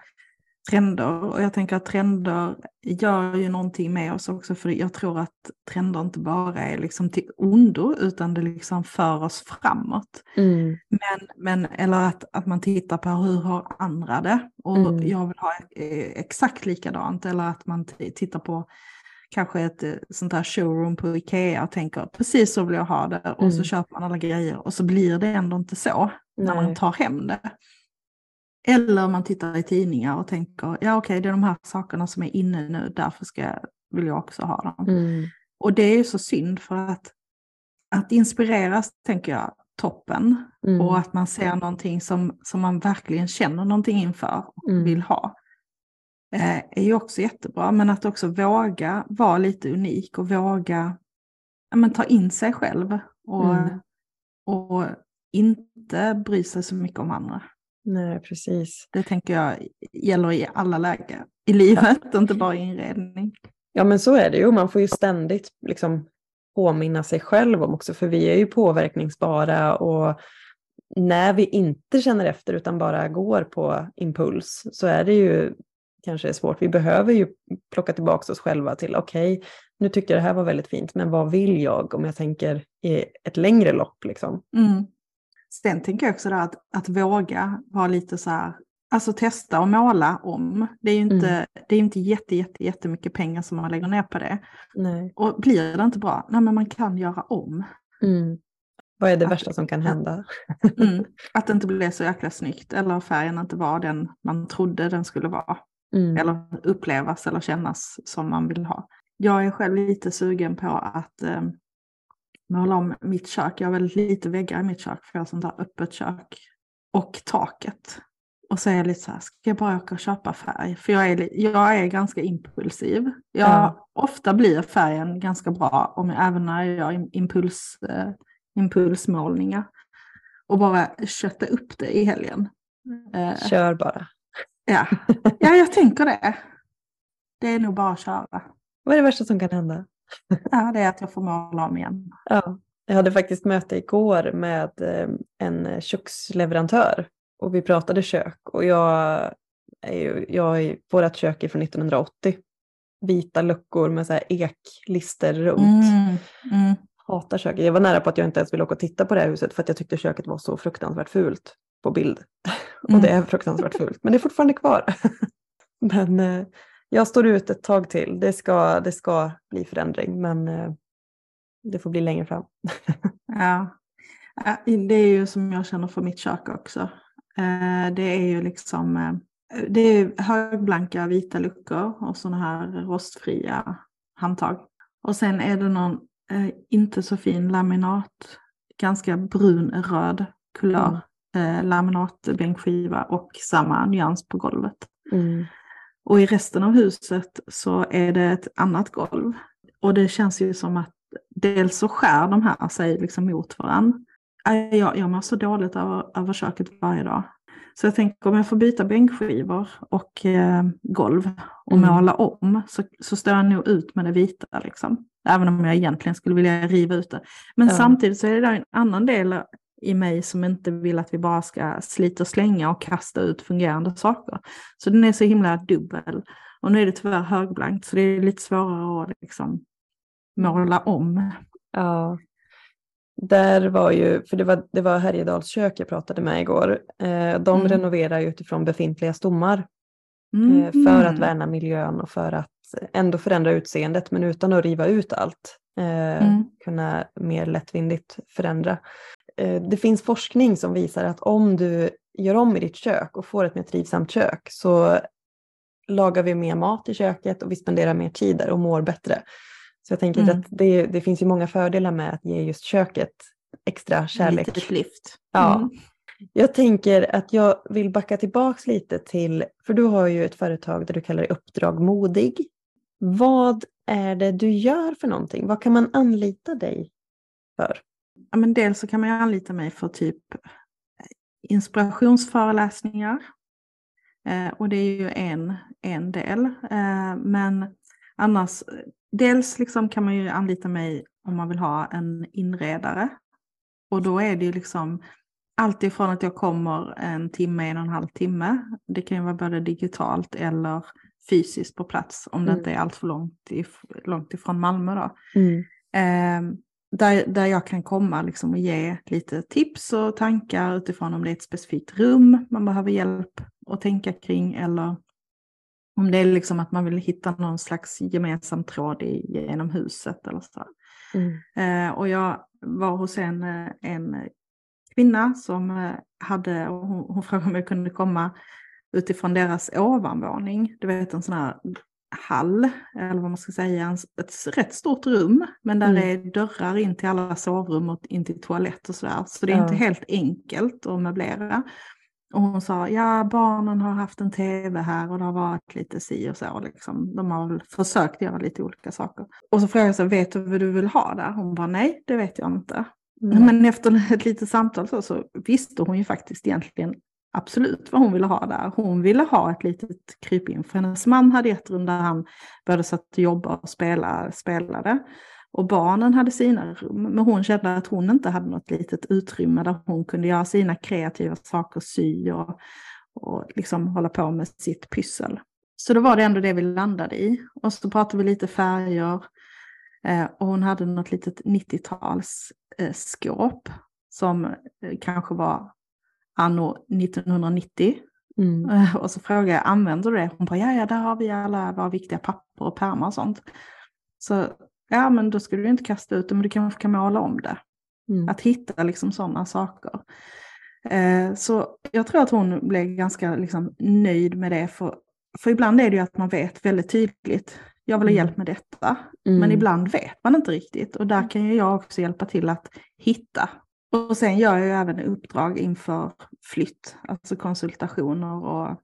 trender. Och jag tänker att trender gör ju någonting med oss också, för jag tror att trender inte bara är liksom till ondo, utan det liksom för oss framåt. Mm. Men, men, eller att, att man tittar på hur har andra det? Och mm. jag vill ha eh, exakt likadant, eller att man tittar på kanske ett eh, sånt här showroom på Ikea och tänker precis så vill jag ha det och mm. så köper man alla grejer och så blir det ändå inte så Nej. när man tar hem det. Eller man tittar i tidningar och tänker, ja okej okay, det är de här sakerna som är inne nu, därför ska, vill jag också ha dem. Mm. Och det är ju så synd för att, att inspireras, tänker jag, toppen. Mm. Och att man ser någonting som, som man verkligen känner någonting inför och mm. vill ha. Eh, är ju också jättebra, men att också våga vara lite unik och våga ja, men, ta in sig själv. Och, mm. och inte bry sig så mycket om andra. Nej, precis. Det tänker jag gäller i alla lägen i livet, ja. inte bara i inredning. Ja, men så är det ju. Man får ju ständigt liksom påminna sig själv om också, för vi är ju påverkningsbara och när vi inte känner efter utan bara går på impuls så är det ju kanske svårt. Vi behöver ju plocka tillbaka oss själva till okej, okay, nu tyckte jag det här var väldigt fint, men vad vill jag om jag tänker i ett längre lopp liksom? Mm. Sen tänker jag också där att, att våga vara lite så här, alltså testa och måla om. Det är ju inte, mm. det är inte jätte, jätte, jättemycket pengar som man lägger ner på det. Nej. Och blir det inte bra, nej men man kan göra om. Mm. Vad är det att, värsta som kan hända? mm, att det inte blir så jäkla snyggt eller färgen inte var den man trodde den skulle vara. Mm. Eller upplevas eller kännas som man vill ha. Jag är själv lite sugen på att eh, måla om mitt kök. Jag har väldigt lite väggar i mitt kök för jag har sånt där öppet kök. Och taket. Och så är jag lite så här, ska jag bara åka och köpa färg? För jag är, jag är ganska impulsiv. Jag, ja. Ofta blir färgen ganska bra, om jag, även när jag gör impuls, eh, impulsmålningar. Och bara kötta upp det i helgen. Eh, Kör bara. Ja. ja, jag tänker det. Det är nog bara att köra. Vad är det värsta som kan hända? Ja, det är att jag får måla om igen. Ja, jag hade faktiskt möte igår med eh, en köksleverantör och vi pratade kök och jag är ju, jag, vårat kök är från 1980. Vita luckor med så här eklister runt. Mm, mm. Hatar köket. Jag var nära på att jag inte ens ville åka och titta på det här huset för att jag tyckte köket var så fruktansvärt fult på bild. Mm. Och det är fruktansvärt fult, men det är fortfarande kvar. men eh, jag står ut ett tag till. Det ska, det ska bli förändring, men eh, det får bli längre fram. ja, det är ju som jag känner för mitt kök också. Eh, det är ju liksom eh, det är högblanka vita luckor och sådana här rostfria handtag. Och sen är det någon inte så fin laminat, ganska brun röd kulör, mm. laminatbänkskiva och samma nyans på golvet. Mm. Och i resten av huset så är det ett annat golv. Och det känns ju som att dels så skär de här sig liksom mot varandra. Jag, jag mår så dåligt över, över köket varje dag. Så jag tänker om jag får byta bänkskivor och eh, golv och mm. måla om så, så står jag nog ut med det vita. Liksom. Även om jag egentligen skulle vilja riva ut det. Men ja. samtidigt så är det en annan del i mig som inte vill att vi bara ska slita och slänga och kasta ut fungerande saker. Så den är så himla dubbel. Och nu är det tyvärr högblankt så det är lite svårare att liksom måla om. Ja. Där var ju, för det var, det var Härjedals kök jag pratade med igår. Eh, de mm. renoverar utifrån befintliga stommar. Mm. Eh, för att värna miljön och för att ändå förändra utseendet men utan att riva ut allt. Eh, mm. Kunna mer lättvindigt förändra. Eh, det finns forskning som visar att om du gör om i ditt kök och får ett mer trivsamt kök så lagar vi mer mat i köket och vi spenderar mer tid där och mår bättre. Så jag tänker Mm. att det, det finns ju många fördelar med att ge just köket extra kärlek. Litet lyft. Ja. Mm. Jag tänker att jag vill backa tillbaks lite till, för du har ju ett företag där du kallar dig Uppdrag Modig. Vad är det du gör för någonting? Vad kan man anlita dig för? Ja, men dels så kan man ju anlita mig för typ inspirationsföreläsningar. Eh, och det är ju en, en del. Eh, men annars, dels liksom kan man ju anlita mig om man vill ha en inredare. Och då är det ju liksom allt ifrån att jag kommer en timme, en och en halv timme. Det kan ju vara både digitalt eller fysiskt på plats om det Mm. inte är allt för långt, if- långt ifrån Malmö då. Mm. Eh, där, där jag kan komma liksom och ge lite tips och tankar utifrån om det är ett specifikt rum man behöver hjälp att tänka kring eller om det är liksom att man vill hitta någon slags gemensam tråd i, genom huset eller så. Mm. Eh, och jag var hos en, en kvinna som eh, hade, hon, hon frågade om jag kunde komma utifrån deras ovanvåning. Du vet en sån här hall, eller vad man ska säga, ett rätt stort rum. Men där Mm. är dörrar in till alla sovrum och in till toalett och sådär. Så det är Ja. inte helt enkelt att möblera. Och hon sa, ja barnen har haft en tv här och det har varit lite si och så. Liksom. De har försökt göra lite olika saker. Och så frågade jag, så, vet du vad du vill ha där? Hon bara, nej det vet jag inte. Mm. Men efter ett litet samtal så, så visste hon ju faktiskt egentligen absolut vad hon ville ha där. Hon ville ha ett litet krypin. För hennes man hade ett rum där han började satt och jobba och spela, spelade. Och barnen hade sina rum. Men hon kände att hon inte hade något litet utrymme där hon kunde göra sina kreativa saker, sy och, och liksom hålla på med sitt pyssel. Så då var det ändå det vi landade i. Och så pratade vi lite färger. Eh, och hon hade något litet 90-talsskåp eh, som eh, kanske var anno 1990. Mm. Eh, Och så frågade jag, använder du det? Hon bara, ja, ja, där har vi alla våra viktiga papper och pärmar och sånt. Så, ja, men då ska du inte kasta ut det, men du kanske kan måla om det. Mm. Att hitta liksom sådana saker. Eh, så jag tror att hon blev ganska liksom, nöjd med det. För, för ibland är det ju att man vet väldigt tydligt, jag vill ha Mm. hjälp med detta. Mm. Men ibland vet man inte riktigt. Och där kan ju jag också hjälpa till att hitta. Och sen gör jag ju även uppdrag inför flytt, alltså konsultationer och,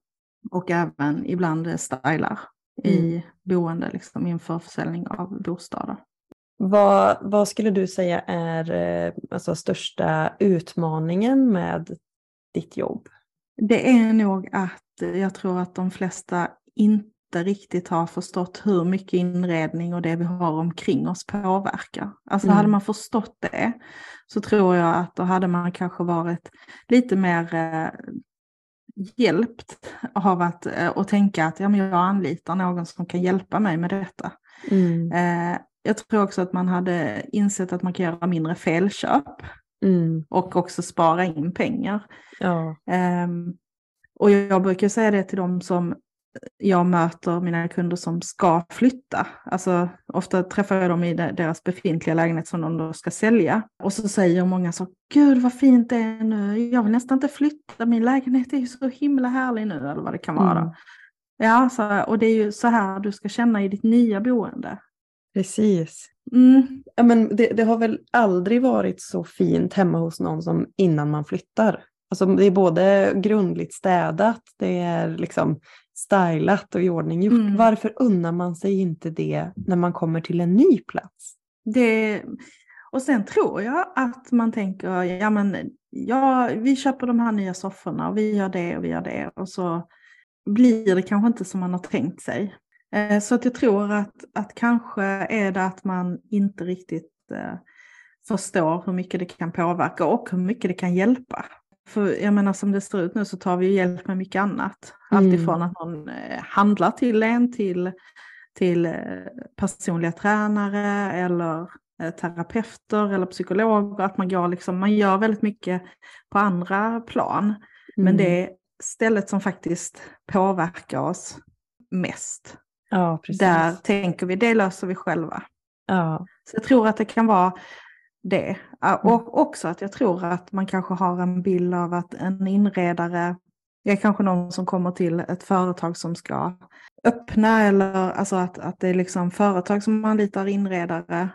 och även ibland stylar i boende liksom inför försäljning av bostäder. Vad, vad skulle du säga är eh, alltså, största utmaningen med ditt jobb? Det är nog att jag tror att de flesta inte riktigt har förstått hur mycket inredning och det vi har omkring oss påverkar. Alltså Mm. hade man förstått det så tror jag att då hade man kanske varit lite mer eh, hjälpt av att eh, och tänka att ja, men jag anlitar någon som kan hjälpa mig med detta. Mm. Eh, jag tror också att man hade insett att man kan göra mindre felköp Mm. och också spara in pengar. Ja. Ehm, och jag brukar säga det till dem som jag möter, mina kunder som ska flytta. Alltså ofta träffar jag dem i de- deras befintliga lägenhet som de då ska sälja. Och så säger många så, gud vad fint det är nu, jag vill nästan inte flytta, min lägenhet är ju så himla härlig nu, eller vad det kan vara. Mm. Ja, så, och det är ju så här du ska känna i ditt nya boende. Precis. Mm, Ja, men det, det har väl aldrig varit så fint hemma hos någon som innan man flyttar. Alltså, det är både grundligt städat, det är liksom stylat och iordninggjort. Mm. Varför unnar man sig inte det när man kommer till en ny plats? Det, och sen tror jag att man tänker, ja men ja, vi köper de här nya sofforna och vi gör det och vi gör det. Och så blir det kanske inte som man har tänkt sig. Eh, Så att jag tror att, att kanske är det att man inte riktigt eh, förstår hur mycket det kan påverka och hur mycket det kan hjälpa. För jag menar som det ser ut nu så tar vi hjälp med mycket annat. Mm. Alltifrån att någon eh, handlar till en till, till eh, personliga tränare eller eh, terapeuter eller psykologer. Att man, går liksom, man gör väldigt mycket på andra plan. Men Mm. det är stället som faktiskt påverkar oss mest. Ja. Där tänker vi, det löser vi själva. Ja. Så jag tror att det kan vara det. Mm. Och också att jag tror att man kanske har en bild av att en inredare, det är kanske någon som kommer till ett företag som ska öppna eller alltså att, att det är liksom företag som anlitar inredare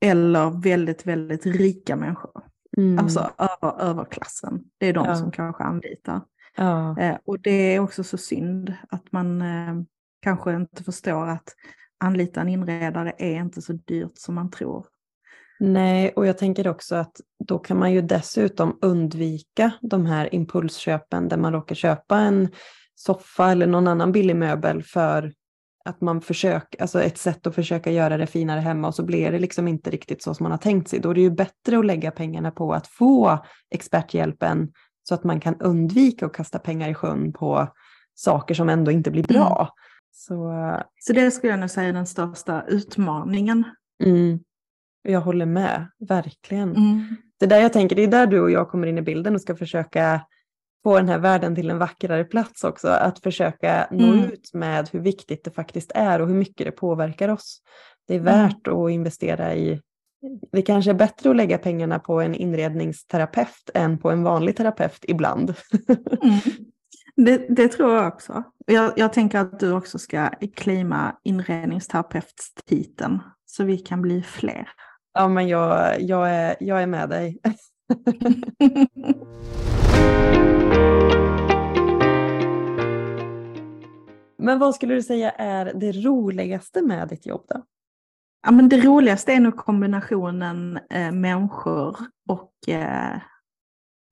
eller väldigt, väldigt rika människor. Mm. Alltså över, överklassen. Det är de ja. som kanske anlitar. Ja. Eh, och det är också så synd att man eh, kanske inte förstår att anlita en inredare är inte så dyrt som man tror. Nej, och jag tänker också att då kan man ju dessutom undvika de här impulsköpen där man råkar köpa en soffa eller någon annan billig möbel för att man försöker, alltså ett sätt att försöka göra det finare hemma och så blir det liksom inte riktigt så som man har tänkt sig. Då är det ju bättre att lägga pengarna på att få experthjälpen så att man kan undvika att kasta pengar i sjön på saker som ändå inte blir bra. Mm. Så, så det skulle jag nog säga är den största utmaningen. Mm. Jag håller med, verkligen. Mm. Det där jag tänker, det är där du och jag kommer in i bilden och ska försöka få den här världen till en vackrare plats också. Att försöka nå mm. ut med hur viktigt det faktiskt är och hur mycket det påverkar oss. Det är mm. värt mm. att investera i. Det kanske är bättre att lägga pengarna på en inredningsterapeut än på en vanlig terapeut ibland. mm. det, det, tror jag också. Jag, jag tänker att du också ska claima inredningsterapeutstiteln så vi kan bli fler. Ja, men jag, jag, är, jag är med dig. Men vad skulle du säga är det roligaste med ditt jobb då? Ja, men det roligaste är nog kombinationen eh, människor och eh,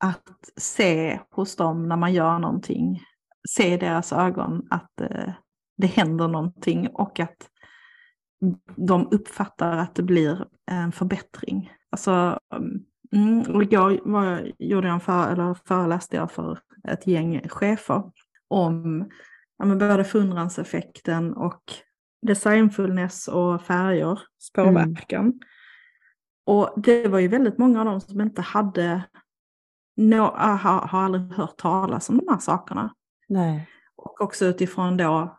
att se hos dem när man gör någonting. Se i deras ögon att eh, det händer någonting och att de uppfattar att det blir en förbättring. Alltså, mm, och igår var, gjorde jag en för, eller föreläste jag för ett gäng chefer om ja, men både fundranseffekten och designfullness och färger, påverkan. Mm. Och det var ju väldigt många av dem som inte hade, no, har, har aldrig hört talas om de här sakerna. Nej. Och också utifrån då,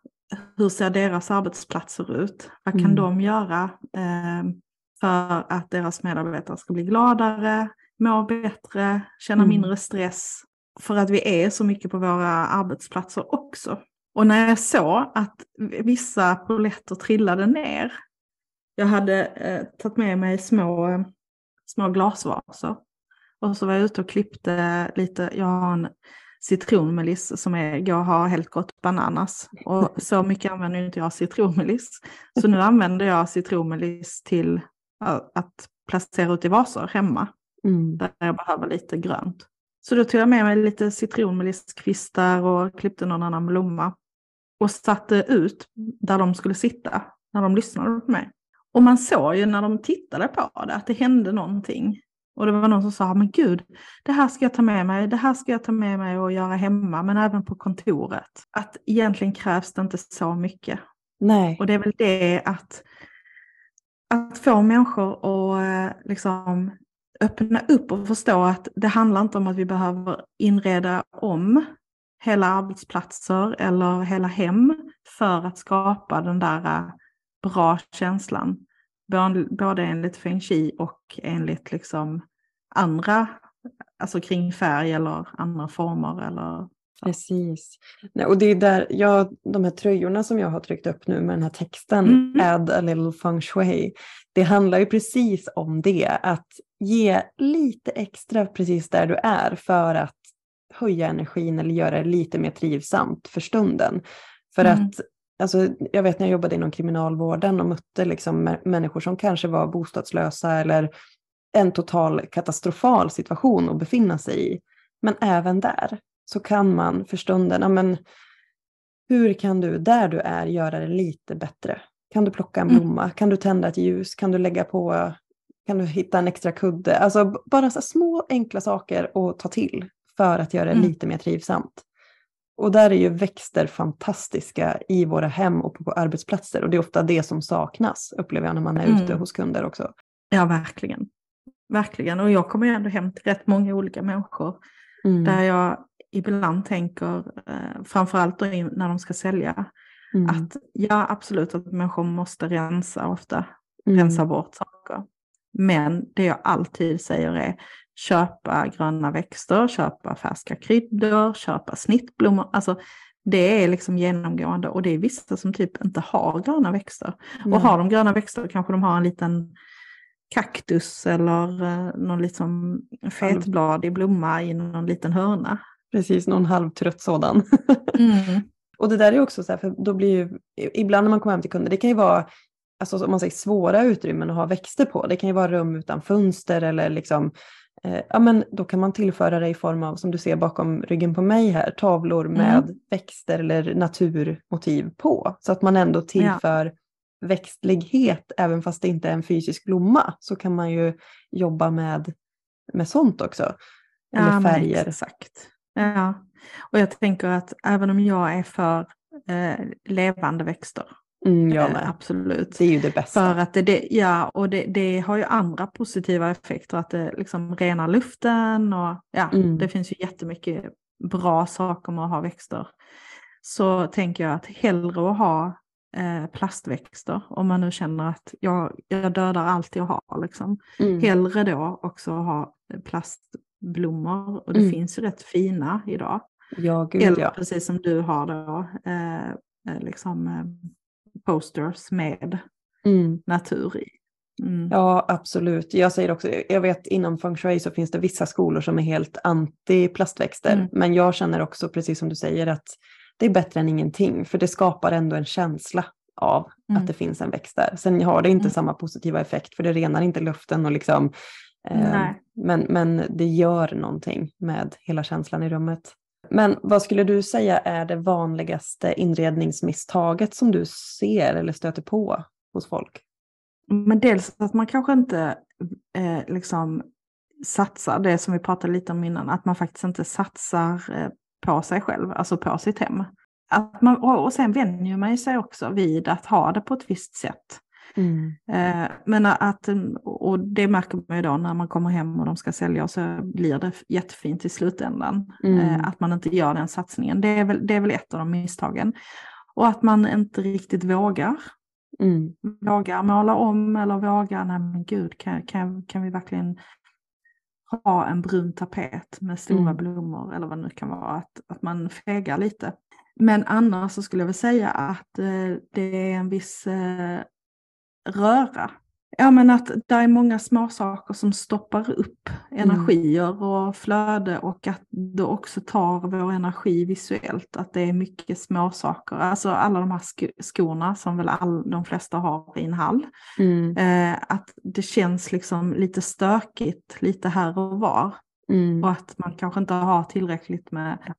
hur ser deras arbetsplatser ut? Vad kan mm. de göra eh, för att deras medarbetare ska bli gladare, må bättre, känna mm. mindre stress? För att vi är så mycket på våra arbetsplatser också. Och när jag såg att vissa polletter trillade ner, jag hade eh, tagit med mig små, små glasvaser och så var jag ute och klippte lite, jag har en citronmeliss som är, jag har helt gått bananas. Och så mycket använder inte jag citronmeliss. Så nu använder jag citronmeliss till att placera ut i vaser hemma. Mm. Där jag behöver lite grönt. Så då tog jag med mig lite citronmelisskvistar och klippte någon annan blomma. Och satte ut där de skulle sitta när de lyssnade på mig. Och man såg ju när de tittade på det att det hände någonting. Och det var någon som sa, men gud, det här ska jag ta med mig, det här ska jag ta med mig och göra hemma, men även på kontoret. Att egentligen krävs det inte så mycket. Nej. Och det är väl det att, att få människor att eh, liksom öppna upp och förstå att det handlar inte om att vi behöver inreda om hela arbetsplatser eller hela hem för att skapa den där äh, bra känslan. Både enligt feng shui och enligt liksom andra, alltså kring färg eller andra former eller Precis. Nej, och det är där, jag, de här tröjorna som jag har tryckt upp nu med den här texten, mm. add a little feng shui, det handlar ju precis om det, att ge lite extra precis där du är för att höja energin eller göra det lite mer trivsamt för stunden. För mm. att Alltså, jag vet när jag jobbade inom kriminalvården och mötte liksom människor som kanske var bostadslösa eller en total katastrofal situation att befinna sig i. Men även där så kan man för stunden, ja, men, hur kan du där du är göra det lite bättre? Kan du plocka en mm. blomma? Mm. Kan du tända ett ljus? Kan du lägga på, kan du hitta en extra kudde? Alltså bara så små enkla saker att ta till för att göra det mm. lite mer trivsamt. Och där är ju växter fantastiska i våra hem och på arbetsplatser. Och det är ofta det som saknas, upplever jag, när man är mm. ute hos kunder också. Ja, verkligen. Verkligen. Och jag kommer ju ändå hem till rätt många olika människor. Mm. Där jag ibland tänker, eh, framförallt när de ska sälja, mm. att ja, absolut att människor måste rensa ofta, mm. rensa bort saker. Men det jag alltid säger är, köpa gröna växter, köpa färska kryddor, köpa snittblommor. Alltså det är liksom genomgående och det är vissa som typ inte har gröna växter. Mm. Och har de gröna växter kanske de har en liten kaktus eller eh, någon liksom fetbladig blomma i någon liten hörna. Precis, någon halvtrött sådan. mm. Och det där är också så här, för då blir ju, ibland när man kommer hem till kunder, det kan ju vara alltså, om man säger svåra utrymmen att ha växter på. Det kan ju vara rum utan fönster eller liksom, eh, ja men då kan man tillföra det i form av, som du ser bakom ryggen på mig här, tavlor mm. med mm. växter eller naturmotiv på. Så att man ändå tillför ja. växtlighet även fast det inte är en fysisk blomma. Så kan man ju jobba med, med sånt också. Eller ja, färger. Exakt. Ja, och jag tänker att även om jag är för eh, levande växter Mm, jag eh, med. absolut. Det är ju det bästa. För att det, det ja, och det, det, har ju andra positiva effekter, att det liksom renar luften och ja, mm. det finns ju jättemycket bra saker med att ha växter. Så tänker jag att hellre att ha eh, plastväxter, om man nu känner att jag, jag dödar allt jag har, liksom. Mm. hellre då också ha plastblommor, och det mm. finns ju rätt fina idag. Ja, gud, Eller ja. precis som du har då, eh, eh liksom posters med mm. natur i. Mm. Ja, absolut. Jag säger också, jag vet inom feng shui så finns det vissa skolor som är helt anti plastväxter. Mm. Men jag känner också, precis som du säger, att det är bättre än ingenting. För det skapar ändå en känsla av mm. att det finns en växt där. Sen har det inte mm. samma positiva effekt för det renar inte luften och liksom eh, men, men det gör någonting med hela känslan i rummet. Men vad skulle du säga är det vanligaste inredningsmisstaget som du ser eller stöter på hos folk? Men dels att man kanske inte eh, liksom satsar, det som vi pratade lite om innan, att man faktiskt inte satsar eh, på sig själv, alltså på sitt hem. Att man, och sen vänjer man sig också vid att ha det på ett visst sätt. Mm. Eh, men att, och det märker man ju då när man kommer hem och de ska sälja så blir det jättefint i slutändan. Mm. Eh, att man inte gör den satsningen. Det är, väl, det är väl ett av de misstagen. Och att man inte riktigt vågar. Mm. Vågar måla om eller vågar, nej men gud, kan, kan, kan vi verkligen ha en brun tapet med stora mm. blommor eller vad det nu kan vara. Att, att man fegar lite. Men annars så skulle jag väl säga att eh, det är en viss eh, röra. Ja men att det är många små saker som stoppar upp energier mm. och flöde och att det också tar vår energi visuellt. Att det är mycket små saker. Alltså alla de här sk skorna som väl all, de flesta har i en hall. Mm. Eh, att det känns liksom lite stökigt lite här och var. Mm. Och att man kanske inte har tillräckligt med,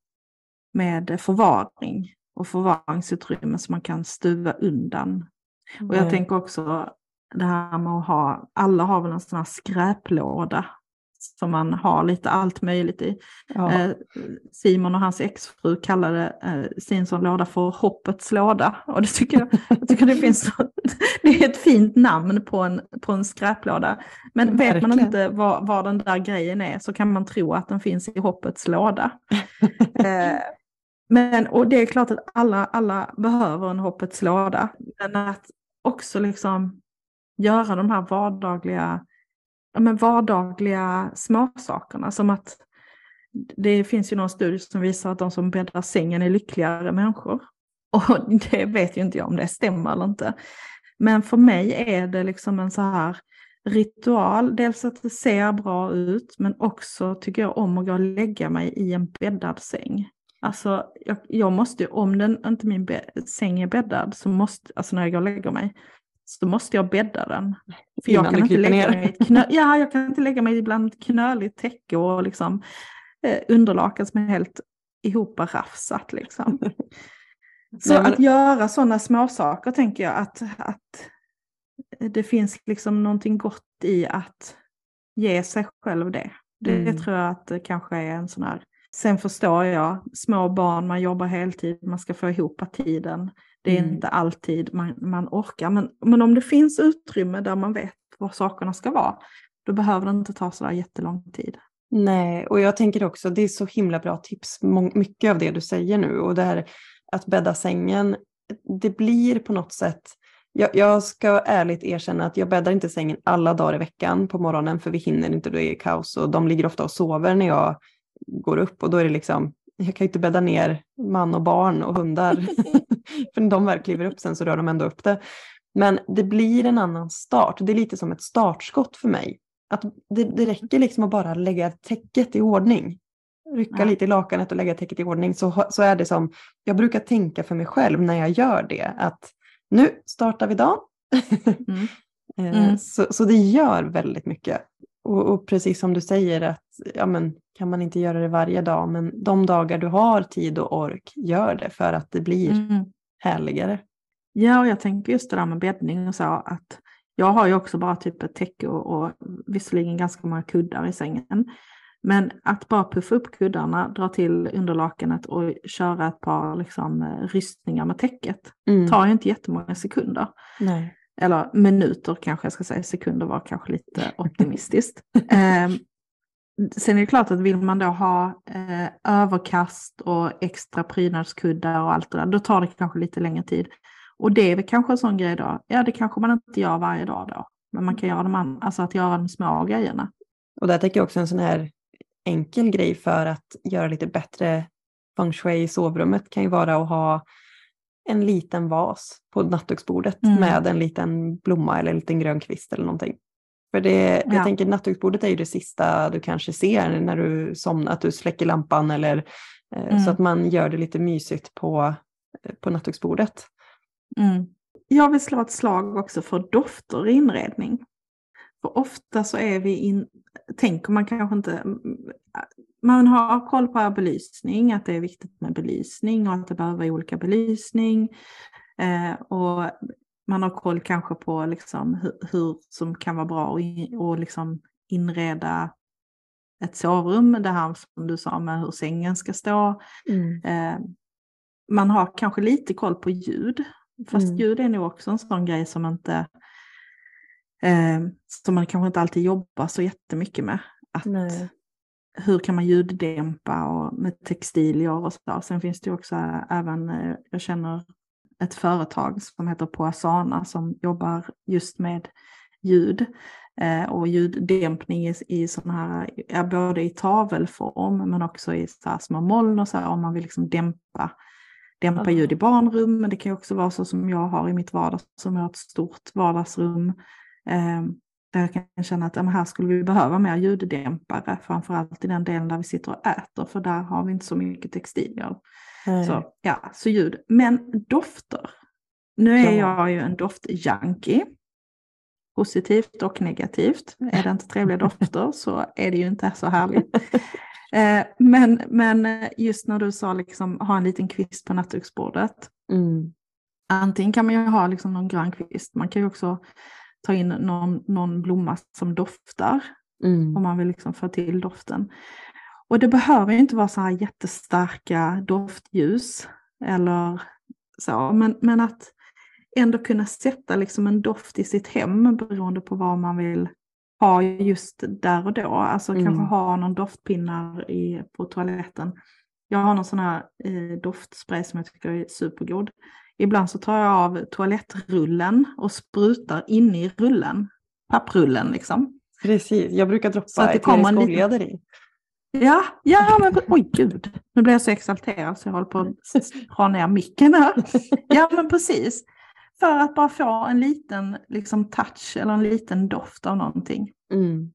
med förvaring och förvaringsutrymme så man kan stuva undan och jag tänker också det här med att ha, alla har väl en sån här skräplåda som man har lite allt möjligt i. Ja. Eh, Simon och hans exfru kallade eh, sin sån låda för hoppets låda. Och det tycker jag, jag tycker det finns det är ett fint namn på en, på en skräplåda. Men Verkligen. vet man inte vad, vad den där grejen är så kan man tro att den finns i hoppets låda. eh, men, och det är klart att alla, alla behöver en hoppets låda. Men att också liksom göra de här vardagliga, ja, men vardagliga småsakerna. Som att det finns ju någon studie som visar att de som bäddar sängen är lyckligare människor. Och det vet ju inte jag om det stämmer eller inte. Men för mig är det liksom en så här ritual. Dels att det ser bra ut men också tycker jag om att gå och lägga mig i en bäddad säng. Alltså jag, jag måste, om den, inte min säng är bäddad, så måste, alltså när jag går och lägger mig, så måste jag bädda den. För jag kan, inte lägga mig ett knö, ja, jag kan inte lägga mig ibland knöligt täcke och liksom, eh, underlakan som är helt ihoprafsat. Liksom. Så att göra sådana småsaker tänker jag att, att det finns liksom någonting gott i att ge sig själv det. Det, mm. tror jag att det kanske är en sån här Sen förstår jag, små barn, man jobbar heltid, man ska få ihop tiden. Det är mm. inte alltid man, man orkar. Men, men om det finns utrymme där man vet var sakerna ska vara, då behöver det inte ta så där jättelång tid. Nej, och jag tänker också, det är så himla bra tips, mycket av det du säger nu. Och det här att bädda sängen, det blir på något sätt jag, jag ska ärligt erkänna att jag bäddar inte sängen alla dagar i veckan på morgonen för vi hinner inte, det är kaos och de ligger ofta och sover när jag går upp och då är det liksom, jag kan ju inte bädda ner man och barn och hundar. för när de väl kliver upp sen så rör de ändå upp det. Men det blir en annan start, det är lite som ett startskott för mig. Att det, det räcker liksom att bara lägga täcket i ordning. Rycka ja. lite i lakanet och lägga täcket i ordning så, så är det som, jag brukar tänka för mig själv när jag gör det, att nu startar vi dagen. Mm. Eh, mm. så, så det gör väldigt mycket. Och, och, precis som du säger att ja, men, kan man inte göra det varje dag, men de dagar du har tid och ork, gör det för att det blir mm. härligare. Ja, och jag tänker just det där med bäddning och så, att jag har ju också bara typ ett täcke och, och visserligen ganska många kuddar i sängen. Men att bara puffa upp kuddarna, dra till underlakanet och köra ett par liksom, eh, rystningar med täcket mm. tar ju inte jättemånga sekunder. Nej. Eller minuter kanske jag ska säga, sekunder var kanske lite optimistiskt. eh, sen är det klart att vill man då ha eh, överkast och extra prydnadskuddar och allt det där, då tar det kanske lite längre tid. Och det är väl kanske en sån grej då, ja det kanske man inte gör varje dag då, men man kan göra de, alltså att göra de små grejerna. Och där tänker jag också en sån här enkel grej för att göra lite bättre feng shui i sovrummet kan ju vara att ha en liten vas på nattduksbordet mm. med en liten blomma eller en liten grön kvist eller någonting. För det, ja. jag tänker nattduksbordet är ju det sista du kanske ser när du somnar, att du släcker lampan eller eh, mm. så att man gör det lite mysigt på, på nattduksbordet. Mm. Jag vill slå ett slag också för dofter i inredning. För ofta så är vi in, tänker man kanske inte, man har koll på belysning, att det är viktigt med belysning och att det behöver vara olika belysning. Eh, och man har koll kanske på liksom hur, hur som kan vara bra och, liksom inreda ett sovrum, det här som du sa med hur sängen ska stå. Mm. Eh, man har kanske lite koll på ljud, fast mm. ljud är nog också en sån grej som inte eh, som man kanske inte alltid jobbar så jättemycket med. Att, hur kan man ljuddämpa och med textilier och så. Sen finns det också även, eh, jag känner ett företag som heter Poasana som jobbar just med ljud eh, och ljuddämpning i, i sådana här, ja, både i tavelform men också i så små moln och så här, om man vill liksom dämpa, dämpa ljud i barnrum. Men det kan också vara så som jag har i mitt vardagsrum, jag har ett stort vardagsrum Eh, där jag kan känna att ja, här skulle vi behöva mer ljuddämpare, framförallt i den delen där vi sitter och äter, för där har vi inte så mycket textilier. Så, ja, så ljud. Men dofter. Nu är ja. jag ju en doftjunkie. Positivt och negativt. Är det inte trevliga dofter så är det ju inte så härligt. Eh, men, men just när du sa liksom ha en liten kvist på nattduksbordet. Mm. Antingen kan man ju ha liksom någon grön kvist, man kan ju också ta in någon, någon blomma som doftar. Mm. Om man vill liksom få till doften. Och det behöver inte vara så här jättestarka doftljus. Eller så, men, men att ändå kunna sätta liksom en doft i sitt hem beroende på vad man vill ha just där och då. Alltså mm. kanske ha någon doftpinnar i, på toaletten. Jag har någon sån här eh, doftspray som jag tycker är supergod. Ibland så tar jag av toalettrullen och sprutar in i rullen. Papprullen liksom. Precis, jag brukar droppa så att det kommer i. Ja, ja men oj gud. Nu blir jag så exalterad så jag håller på att dra ner micken här. Ja men precis. För att bara få en liten liksom, touch eller en liten doft av någonting. Mm.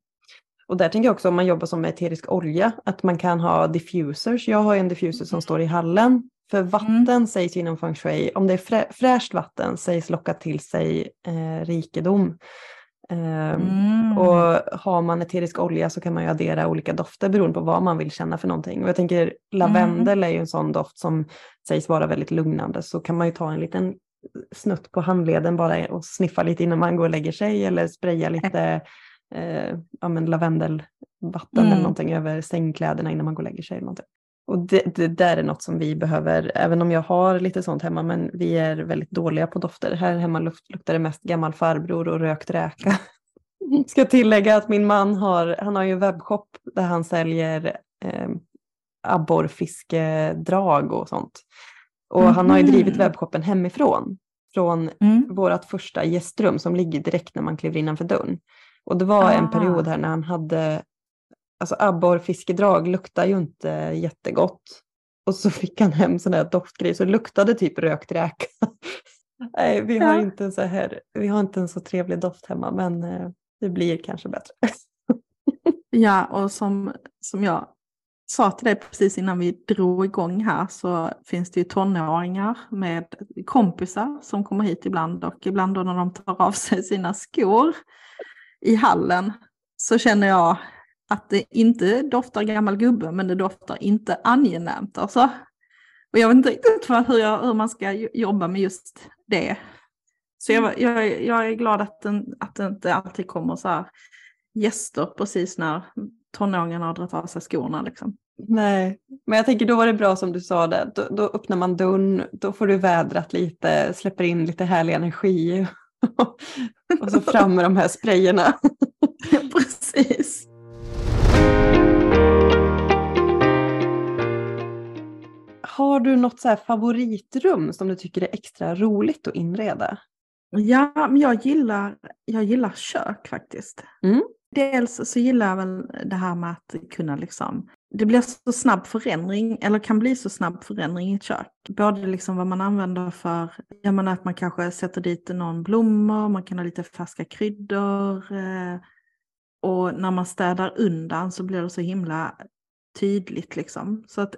Och där tänker jag också om man jobbar som med eterisk olja, att man kan ha diffusers. Jag har en diffuser som står i hallen för vatten mm. sägs inom feng shui, om det är frä, fräscht vatten sägs locka till sig eh, rikedom. Eh, mm. Och har man eterisk olja så kan man ju addera olika dofter beroende på vad man vill känna för någonting. Och jag tänker lavendel mm. är ju en sån doft som sägs vara väldigt lugnande så kan man ju ta en liten snutt på handleden bara och sniffa lite innan man går och lägger sig eller spraya lite eh, ja, men lavendelvatten eller mm. någonting över sängkläderna innan man går och lägger sig. Eller någonting. Och det, det, där är något som vi behöver, även om jag har lite sånt hemma, men vi är väldigt dåliga på dofter. Här hemma luft, luktar det mest gammal farbror och rökt räka. Ska tillägga att min man har, han har ju en webbshop där han säljer eh, abborrfiskedrag och sånt. Och mm. han har ju drivit webbshoppen hemifrån. från Mm. vårt första gästrum som ligger direkt när man kliver innanför dörren. Och det var en Ah. period här när han hade, alltså abborrfiskedrag luktar ju inte jättegott. Och så fick han hem sån här doftgrej så det luktade typ rökt räka. Nej, vi har, Ja. inte en så här, vi har inte en så trevlig doft hemma men eh, det blir kanske bättre. Ja, och som, som jag sa till dig precis innan vi drog igång här så finns det ju tonåringar med kompisar som kommer hit ibland och ibland då när de tar av sig sina skor i hallen så känner jag att det inte doftar gammal gubbe men det doftar inte angenämt alltså. Och jag vet inte riktigt för hur, jag, hur man ska jo- jobba med just det. Så jag, jag, jag är glad att, den, att det inte alltid kommer så här gäster precis när tonåringarna har dragit av sig skorna. Liksom. Nej, men jag tänker då var det bra som du sa det. Då, då öppnar man dörren, då får du vädrat lite, släpper in lite härlig energi. och så fram med de här sprayerna. precis. Har du något så favoritrum som du tycker är extra roligt att inreda? Ja, men jag gillar, jag gillar kök faktiskt. Mm. Dels så gillar jag väl det här med att kunna liksom, det blir så snabb förändring, eller kan bli så snabb förändring i ett kök. Både liksom vad man använder för, jag menar att man kanske sätter dit någon blommor, man kan ha lite färska kryddor. Eh, och när man städar undan så blir det så himla tydligt liksom. Så att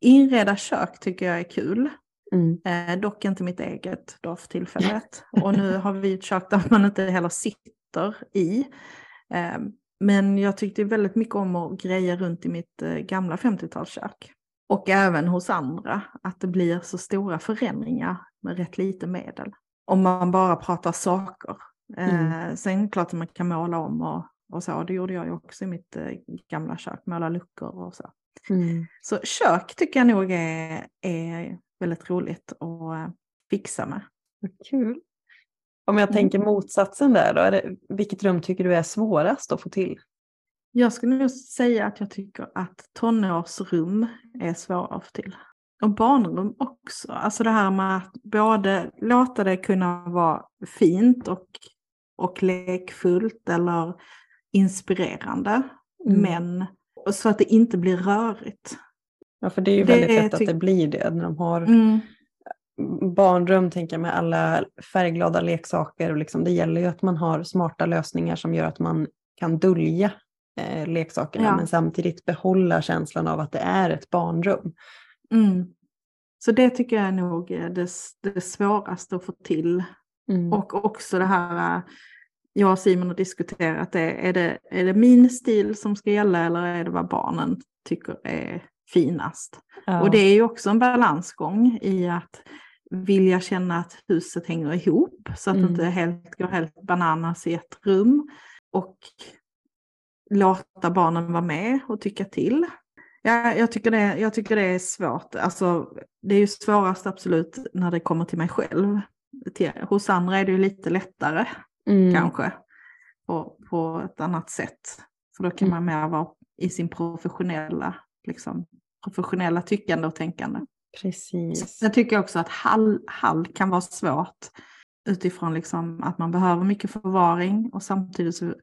inreda kök tycker jag är kul. Mm. Eh, dock inte mitt eget då för tillfället. Och nu har vi ett kök där man inte heller sitter i. Eh, men jag tyckte väldigt mycket om att greja runt i mitt eh, gamla 50-talskök. Och även hos andra, att det blir så stora förändringar med rätt lite medel. Om man bara pratar saker. Eh, Sen klart att man kan måla om och, och så, det gjorde jag ju också i mitt eh, gamla kök, måla luckor och så. Mm. Så kök tycker jag nog är, är väldigt roligt att eh, fixa med. Kul. Om jag Mm. tänker motsatsen där då, är det, vilket rum tycker du är svårast att få till? Jag skulle nog säga att jag tycker att tonårsrum är svåra att få till. Och barnrum också. Alltså det här med att både låta det kunna vara fint och, och lekfullt eller inspirerande. Mm. Men så att det inte blir rörigt. Ja, för det är ju Det väldigt lätt att det blir det när de har Mm. barnrum tänker jag med alla färgglada leksaker. Och liksom, det gäller ju att man har smarta lösningar som gör att man kan dölja eh, leksakerna Ja. men samtidigt behålla känslan av att det är ett barnrum. Mm. Så det tycker jag är nog eh, det, det svåraste att få till. Mm. Och också det här, eh, jag och Simon har diskuterat det, är det, är det min stil som ska gälla eller är det vad barnen tycker är finast? ja. Och det är ju också en balansgång i att vilja känna att huset hänger ihop så att Mm. det inte helt, går helt bananas i ett rum. Och låta barnen vara med och tycka till. Ja, jag, tycker det, jag tycker det är svårt. Alltså, det är ju svårast absolut när det kommer till mig själv. Till, hos andra är det ju lite lättare Mm. kanske. På, på ett annat sätt. För då kan Mm. man mer vara i sin professionella, liksom, professionella tyckande och tänkande. Precis. Jag tycker också att hall, hall kan vara svårt utifrån liksom att man behöver mycket förvaring och samtidigt så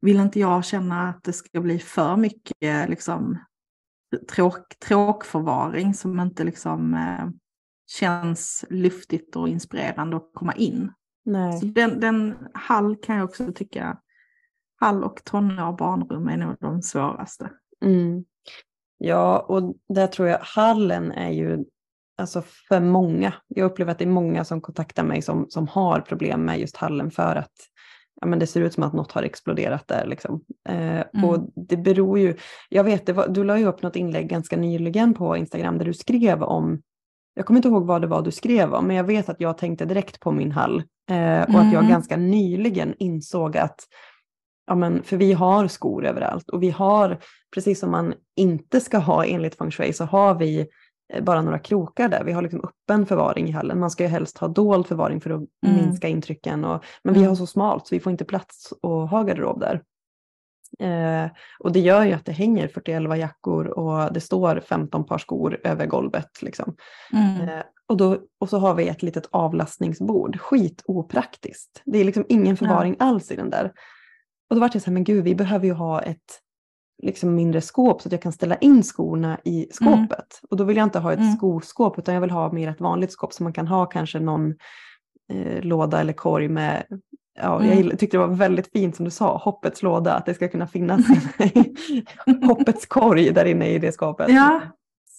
vill inte jag känna att det ska bli för mycket liksom, tråk, tråkförvaring som inte liksom, eh, känns luftigt och inspirerande att komma in. Så Nej. den, den hall kan jag också tycka, hall och tonår barnrum är nog de svåraste. Mm. Ja, och där tror jag hallen är ju alltså för många. Jag upplever att det är många som kontaktar mig som, som har problem med just hallen för att ja, men det ser ut som att något har exploderat där. Liksom. Eh, Mm. Och det beror ju, jag vet, var, du la ju upp något inlägg ganska nyligen på Instagram där du skrev om, jag kommer inte ihåg vad det var du skrev om, men jag vet att jag tänkte direkt på min hall. Eh, och att jag Mm. ganska nyligen insåg att, ja men för vi har skor överallt och vi har, precis som man inte ska ha enligt feng shui, så har vi eh, bara några krokar där. Vi har liksom öppen förvaring i hallen. Man ska ju helst ha dold förvaring för att Mm. minska intrycken. Och, men vi Mm. har så smalt så vi får inte plats att ha garderob där. Eh, och det gör ju att det hänger 41 jackor och det står 15 par skor över golvet. Liksom. Mm. Eh, Och, då, och så har vi ett litet avlastningsbord. Skitopraktiskt. Det är liksom ingen förvaring ja. alls i den där. Och då var det så här, men gud, vi behöver ju ha ett liksom mindre skåp så att jag kan ställa in skorna i skåpet. Mm. Och då vill jag inte ha ett mm. skoskåp utan jag vill ha mer ett vanligt skåp så man kan ha kanske någon eh, låda eller korg med Ja, jag mm. tyckte det var väldigt fint som du sa, hoppets låda, att det ska kunna finnas hoppets korg där inne i det skåpet. Ja,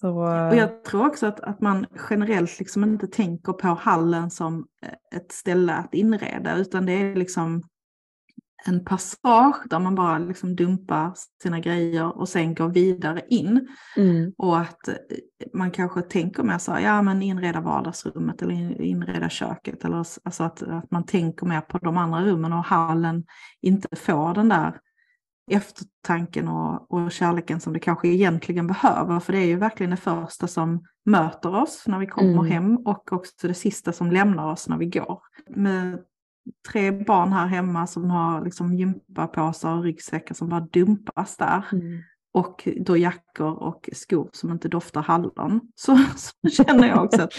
så, och jag tror också att, att man generellt liksom inte tänker på hallen som eh, ett ställe att inreda, utan det är liksom en passage där man bara liksom dumpar sina grejer och sen går vidare in. Mm. Och att eh, man kanske tänker mer så, ja men inreda vardagsrummet eller inreda köket. Eller alltså att, att man tänker mer på de andra rummen och hallen inte får den där eftertanken och, och kärleken som det kanske egentligen behöver. För det är ju verkligen det första som möter oss när vi kommer mm. hem och också det sista som lämnar oss när vi går. Med tre barn här hemma som har liksom gympapåsar och ryggsäckar som bara dumpas där. Mm. Och då jackor och skor som inte doftar hallon. Så, så känner jag också att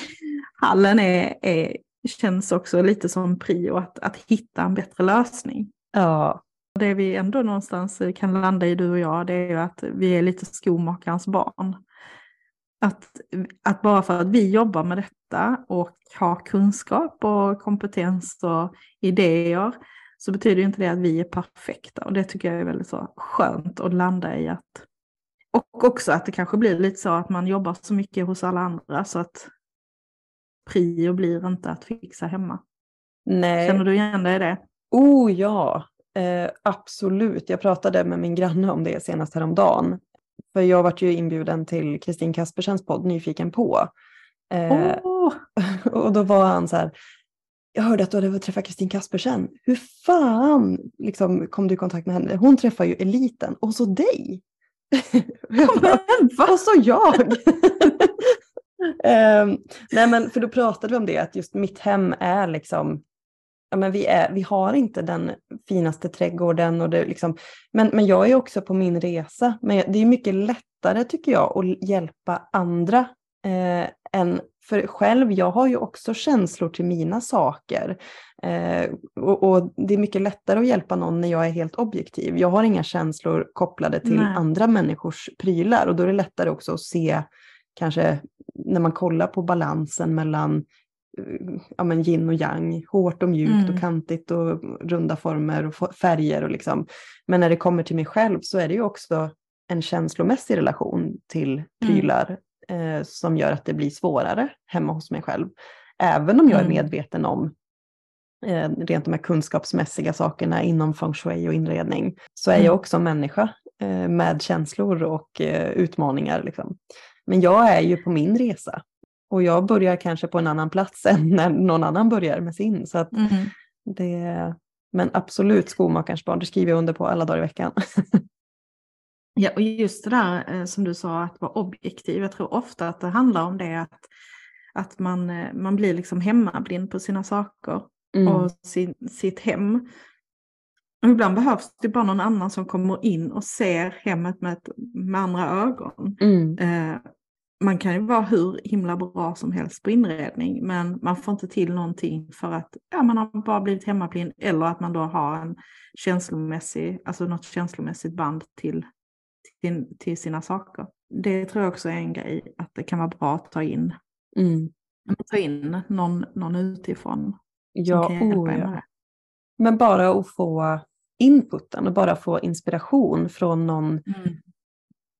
hallen är, är, känns också lite som prio att, att hitta en bättre lösning. Ja. Det vi ändå någonstans kan landa i du och jag, det är ju att vi är lite skomakarens barn. Att, att bara för att vi jobbar med detta och har kunskap och kompetens och idéer så betyder inte det att vi är perfekta. Och det tycker jag är väldigt så skönt att landa i att och också att det kanske blir lite så att man jobbar så mycket hos alla andra så att prio blir inte att fixa hemma. Nej. Känner du igen dig i det? Oh ja, eh, absolut. Jag pratade med min granne om det senast häromdagen. För jag vart ju inbjuden till Kristin Kaspersens podd Nyfiken på. Eh, oh. och då var han så här, jag hörde att du hade träffat Kristin Kaspersen. Hur fan liksom, kom du i kontakt med henne? Hon träffar ju eliten och så dig. och så jag. um, nej men för då pratade vi om det att just mitt hem är liksom ja, men vi, är, vi har inte den finaste trädgården. Och det liksom, men, men jag är också på min resa. Men det är mycket lättare tycker jag att hjälpa andra eh, än för själv. Jag har ju också känslor till mina saker. Eh, och, och, det är mycket lättare att hjälpa någon när jag är helt objektiv. Jag har inga känslor kopplade till Nej. andra människors prylar och då är det lättare också att se kanske när man kollar på balansen mellan ja, men yin och yang, hårt och mjukt mm. och kantigt och runda former och färger. Och liksom. Men när det kommer till mig själv så är det ju också en känslomässig relation till mm. prylar mm. eh, som gör att det blir svårare hemma hos mig själv. Även om jag är mm. medveten om eh, rent de här kunskapsmässiga sakerna inom feng shui och inredning så är jag mm. också människa eh, med känslor och eh, utmaningar. Liksom. Men jag är ju på min resa och jag börjar kanske på en annan plats än när någon annan börjar med sin. Så att mm. det, men absolut skomakarens barn, det skriver jag under på alla dagar i veckan. ja, och just det där eh, som du sa, att vara objektiv. Jag tror ofta att det handlar om det att, att man, eh, man blir liksom hemmablind på sina saker mm. och sin, sitt hem. Och ibland behövs det bara någon annan som kommer in och ser hemmet med, ett, med andra ögon. Mm. Eh, man kan ju vara hur himla bra som helst på inredning men man får inte till någonting för att ja, man har bara blivit hemmablind eller att man då har en känslomässig, alltså något känslomässigt band till, till, till sina saker. Det tror jag också är en grej att det kan vara bra att ta in. Mm. Ta in någon, någon utifrån. Ja, oh, ja. Men bara att få inputen och bara få inspiration från någon mm.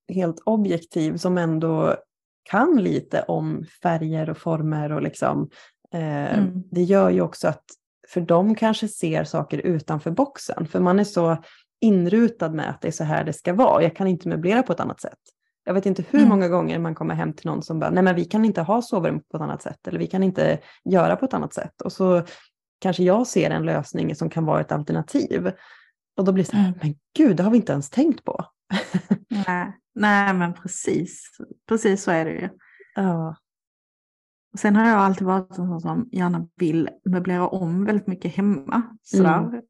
helt objektiv som ändå kan lite om färger och former och liksom, eh, mm. det gör ju också att för de kanske ser saker utanför boxen. För man är så inrutad med att det är så här det ska vara. Jag kan inte möblera på ett annat sätt. Jag vet inte hur mm. många gånger man kommer hem till någon som bara, nej men vi kan inte ha sovrum på ett annat sätt eller vi kan inte göra på ett annat sätt. Och så kanske jag ser en lösning som kan vara ett alternativ. Och då blir det så här, mm. men gud, det har vi inte ens tänkt på. Nej. Nej, men precis. Precis så är det ju. Ja. sen har jag alltid varit en sån som gärna vill möblera om väldigt mycket hemma. Sådär. Mm.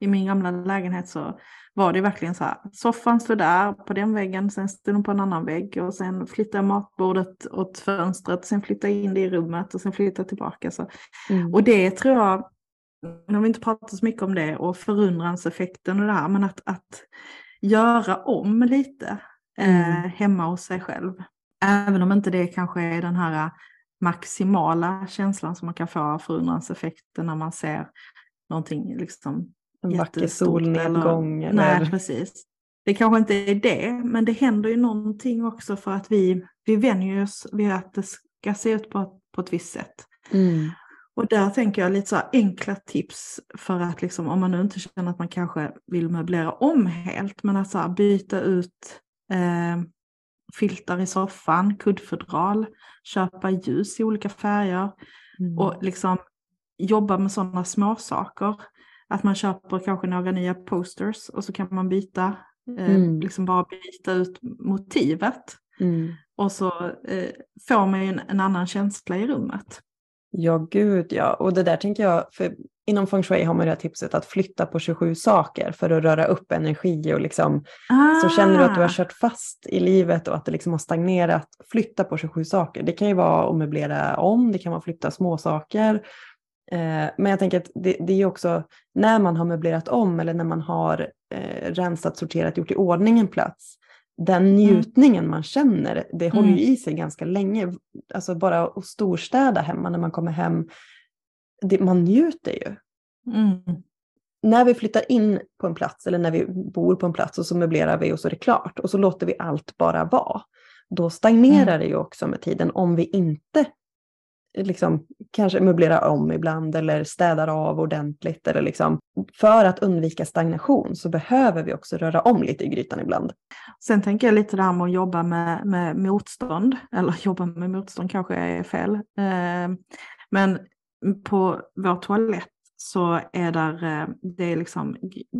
i min gamla lägenhet så var det verkligen så här, soffan stod där på den väggen, sen stod den på en annan vägg och sen flyttade jag matbordet åt fönstret, sen flyttade jag in det i rummet och sen flyttade jag tillbaka. Så. Mm. Och det tror jag, nu har vi inte pratat så mycket om det och förundranseffekten och det här, men att, att göra om lite eh, mm. hemma hos sig själv. Även om inte det kanske är den här maximala känslan som man kan få av förundranseffekten när man ser någonting liksom en vacker solnedgång. Eller, eller... Nej, precis. Det kanske inte är det, men det händer ju någonting också för att vi, vi vänjer oss vid att det ska se ut på, på ett visst sätt. Mm. Och där tänker jag lite så enkla tips för att liksom, om man nu inte känner att man kanske vill möblera om helt, men att så byta ut eh, filtar i soffan, kuddfodral, köpa ljus i olika färger mm. och liksom jobba med sådana småsaker. Att man köper kanske några nya posters och så kan man byta, eh, mm. liksom bara byta ut motivet. Mm. Och så eh, får man en, en annan känsla i rummet. Ja, gud ja. Och det där tänker jag, för inom feng shui har man det här tipset att flytta på 27 saker för att röra upp energi och liksom, ah. så känner du att du har kört fast i livet och att det liksom har stagnerat, flytta på 27 saker. Det kan ju vara att möblera om, det kan vara att flytta små saker Eh, men jag tänker att det, det, är också när man har möblerat om eller när man har eh, rensat, sorterat, gjort i ordning en plats. Den mm. njutningen man känner, det håller ju mm. i sig ganska länge. Alltså bara att storstäda hemma när man kommer hem. Det, man njuter ju. Mm. När vi flyttar in på en plats eller när vi bor på en plats och så möblerar vi och så är det klart och så låter vi allt bara vara. Då stagnerar mm. det ju också med tiden om vi inte liksom, kanske möblerar om ibland eller städar av ordentligt. Eller liksom, för att undvika stagnation så behöver vi också röra om lite i grytan ibland. Sen tänker jag lite det här med att jobba med, med motstånd, eller jobba med motstånd kanske är fel. Eh, men på vår toalett så är där, eh, det är liksom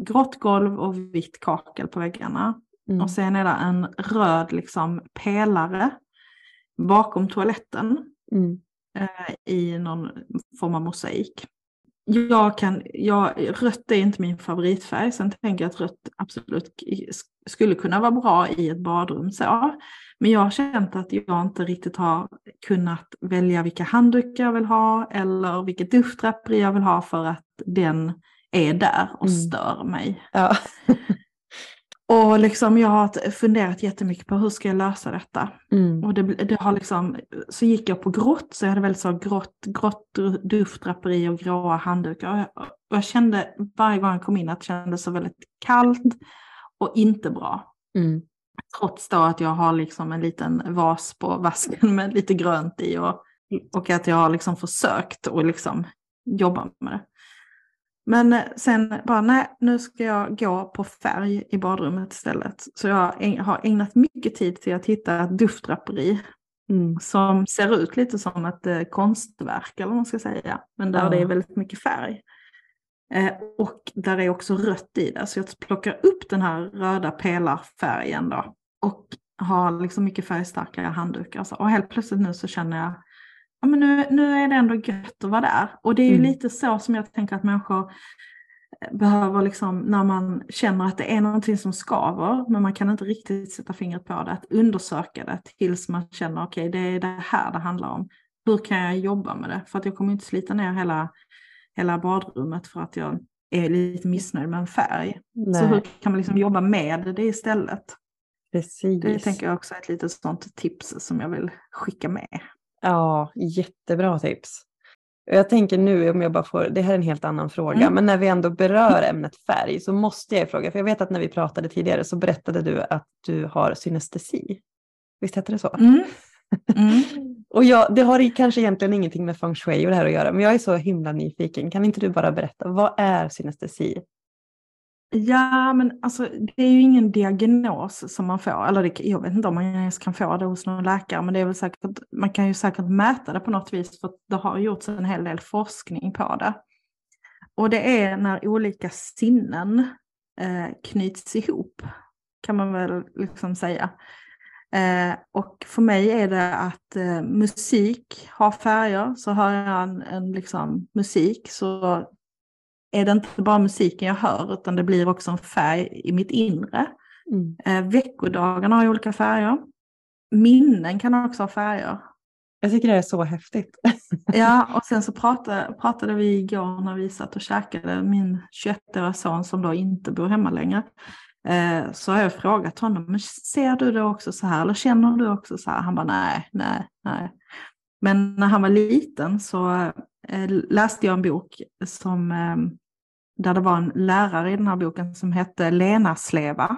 grått golv och vitt kakel på väggarna. Mm. Och sen är det en röd liksom pelare bakom toaletten. Mm eh, i någon form av mosaik. Jag kan, jag, rött är inte min favoritfärg, sen tänker jag att rött absolut skulle kunna vara bra i ett badrum. Så. Men jag har känt att jag inte riktigt har kunnat välja vilka handdukar jag vill ha eller vilket duschdraperi jag vill ha för att den är där och mm. stör mig. Ja. Och liksom jag har funderat jättemycket på hur ska jag lösa detta. Mm. Och det, det, har liksom, så gick jag på grått, så jag hade väldigt så grått, grått duftdraperi och gråa handdukar. Och jag, och jag kände varje gång jag kom in att det kändes så väldigt kallt och inte bra. Mm. Trots då att jag har liksom en liten vas på vasken med lite grönt i och, och att jag har liksom försökt att liksom jobba med det. Men eh, sen bara, nej, nu ska jag gå på färg i badrummet istället. Så jag har ägnat mycket tid till att hitta ett duftdraperi mm. som ser ut lite som ett eh, konstverk, eller vad man ska säga. Men där ja. det är väldigt mycket färg. Eh, och där är också rött i det, så jag plockar upp den här röda pelarfärgen då. Och har liksom mycket färgstarka handdukar. Och helt plötsligt nu så känner jag ja, men nu, nu är det ändå gött att vara där. Och det är ju mm. lite så som jag tänker att människor eh, behöver, liksom, när man känner att det är någonting som skaver, men man kan inte riktigt sätta fingret på det, att undersöka det tills man känner, okej, okay, det är det här det handlar om. Hur kan jag jobba med det? För att jag kommer inte slita ner hela, hela badrummet för att jag är lite missnöjd med en färg. Nej. Så hur kan man liksom jobba med det istället? Precis. Det tänker jag också är ett litet sånt tips som jag vill skicka med. Ja, jättebra tips. Jag tänker nu om jag bara får, det här är en helt annan fråga, mm. men när vi ändå berör ämnet färg så måste jag fråga, för jag vet att när vi pratade tidigare så berättade du att du har synestesi. Visst hette det så? Mm. Mm. och jag, det har kanske egentligen ingenting med feng shui och det här att göra, men jag är så himla nyfiken. Kan inte du bara berätta, vad är synestesi? Ja, men alltså det är ju ingen diagnos som man får. Eller det, jag vet inte om man ens kan få det hos någon läkare, men det är väl säkert, man kan ju säkert mäta det på något vis, för det har gjorts en hel del forskning på det. Och det är när olika sinnen eh, knyts ihop, kan man väl liksom säga. Eh, och för mig är det att eh, musik har färger, så hör jag en, en liksom, musik så är det inte bara musiken jag hör utan det blir också en färg i mitt inre. Mm. Eh, veckodagarna har olika färger. Minnen kan också ha färger. Jag tycker det är så häftigt. ja, och sen så pratade, pratade vi igår när vi satt och käkade, min 21-åriga son som då inte bor hemma längre. Eh, så har jag frågat honom, men ser du det också så här eller känner du också så här? Han bara nej, nej, nej. Men när han var liten så eh, läste jag en bok som, eh, där det var en lärare i den här boken som hette Lena Sleva.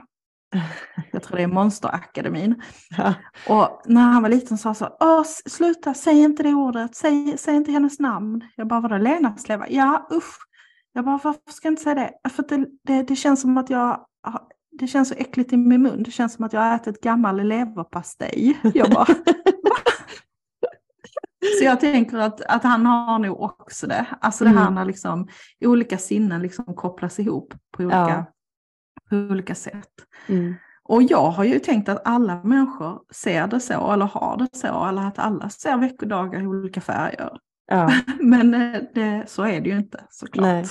Jag tror det är Monsterakademin. Ja. Och när han var liten sa han så, Åh, sluta, säg inte det ordet, säg, säg inte hennes namn. Jag bara, vadå Lena Sleva? Ja, usch. Jag bara, varför ska jag inte säga det? För det, det, det känns som att jag det känns så äckligt i min mun. Det känns som att jag har ätit gammal leverpastej. Jag bara, Så jag tänker att, att han har nog också det. Alltså det här mm. när liksom olika sinnen liksom kopplas ihop på olika, ja. på olika sätt. Mm. Och jag har ju tänkt att alla människor ser det så eller har det så eller att alla ser veckodagar i olika färger. Ja. Men eh, det, så är det ju inte såklart. Nej.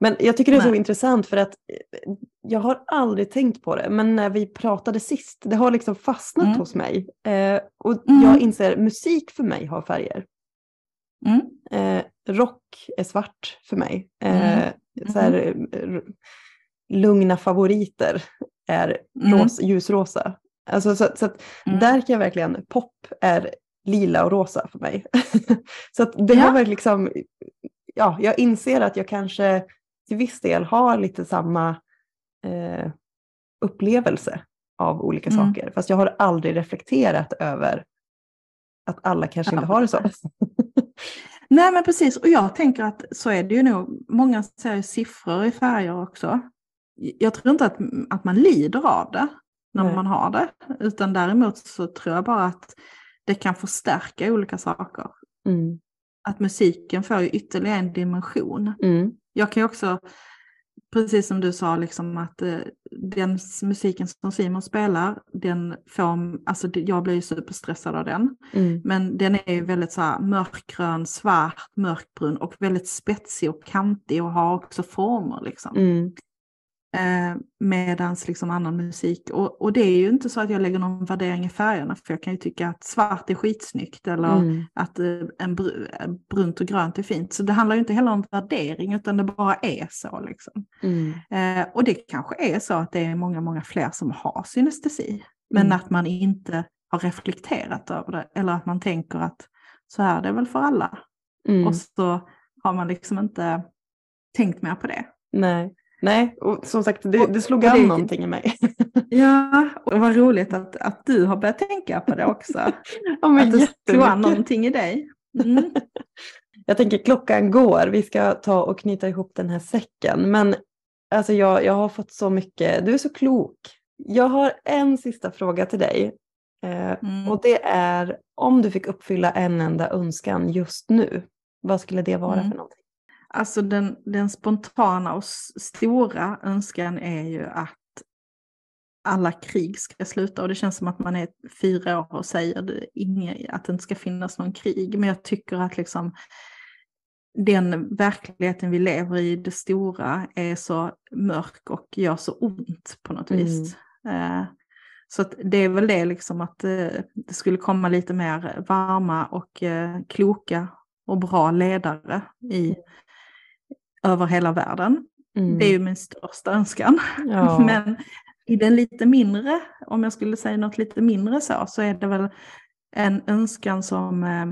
Men jag tycker det är Nej. så intressant för att eh, jag har aldrig tänkt på det, men när vi pratade sist, det har liksom fastnat mm. hos mig. Eh, och mm. jag inser, musik för mig har färger. Mm. Eh, rock är svart för mig. Eh, mm. så här, mm. lugna favoriter är mm. ros, ljusrosa. Alltså, så, så där kan jag verkligen, pop är lila och rosa för mig. så det ja. har varit liksom, ja, jag inser att jag kanske till viss del har lite samma eh, upplevelse av olika mm. saker. Fast jag har aldrig reflekterat över att alla kanske ja. inte har det så. Nej men precis, och jag tänker att så är det ju nog. Många ser siffror i färger också. Jag tror inte att, att man lider av det när Nej. man har det, utan däremot så tror jag bara att det kan förstärka olika saker. Mm. Att musiken får ju ytterligare en dimension. Mm. Jag kan också, precis som du sa, liksom att eh, den musiken som Simon spelar, den får, alltså jag blir ju superstressad av den. Mm. Men den är ju väldigt så här mörkgrön, svart, mörkbrun och väldigt spetsig och kantig och har också former liksom. Eh, medans liksom annan musik. Och, och det är ju inte så att jag lägger någon värdering i färgerna, för jag kan ju tycka att svart är skitsnyggt eller mm. att eh, en br brunt och grönt är fint. Så det handlar ju inte heller om värdering, utan det bara är så. Liksom. Mm. Eh, och det kanske är så att det är många, många fler som har synestesi, men mm. att man inte har reflekterat över det, eller att man tänker att så här är det väl för alla. Mm. Och så har man liksom inte tänkt mer på det. Nej. Nej, och som sagt det, det slog an någonting i mig. Ja, och vad roligt att, att du har börjat tänka på det också. ja, att det slog an någonting i dig. Mm. Jag tänker klockan går, vi ska ta och knyta ihop den här säcken. Men alltså jag, jag har fått så mycket, du är så klok. Jag har en sista fråga till dig. Eh, mm. Och det är om du fick uppfylla en enda önskan just nu, vad skulle det vara mm. för någonting? Alltså den, den spontana och stora önskan är ju att alla krig ska sluta och det känns som att man är fyra år och säger det, inga, att det inte ska finnas någon krig. Men jag tycker att liksom den verkligheten vi lever i, det stora, är så mörk och gör så ont på något mm. vis. Eh, så det är väl det liksom att eh, det skulle komma lite mer varma och eh, kloka och bra ledare i över hela världen. Mm. Det är ju min största önskan. Ja. Men i den lite mindre, om jag skulle säga något lite mindre så, så är det väl en önskan som eh,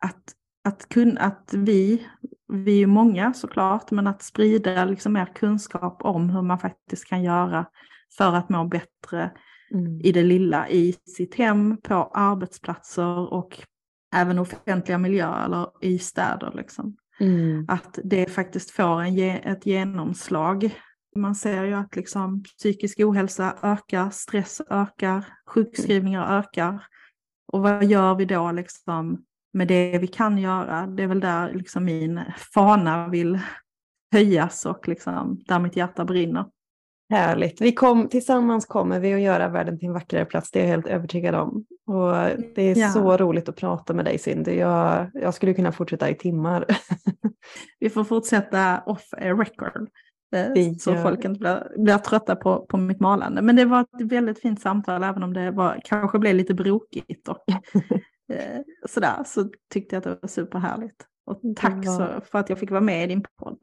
att, att, kun, att vi, vi är många såklart, men att sprida liksom mer kunskap om hur man faktiskt kan göra för att må bättre mm. i det lilla, i sitt hem, på arbetsplatser och även offentliga miljöer eller i städer. Liksom. Mm. Att det faktiskt får en, ett genomslag. Man ser ju att liksom psykisk ohälsa ökar, stress ökar, sjukskrivningar ökar. Och vad gör vi då liksom med det vi kan göra? Det är väl där liksom min fana vill höjas och liksom där mitt hjärta brinner. Härligt. Vi kom, tillsammans kommer vi att göra världen till en vackrare plats, det är jag helt övertygad om. Och det är ja. så roligt att prata med dig Cindy. Jag, jag skulle kunna fortsätta i timmar. vi får fortsätta off record. Eh, så folk inte blir, blir trötta på, på mitt malande. Men det var ett väldigt fint samtal även om det var, kanske blev lite brokigt. Och, eh, sådär, så tyckte jag att det var superhärligt. Och tack var... så, för att jag fick vara med i din podd.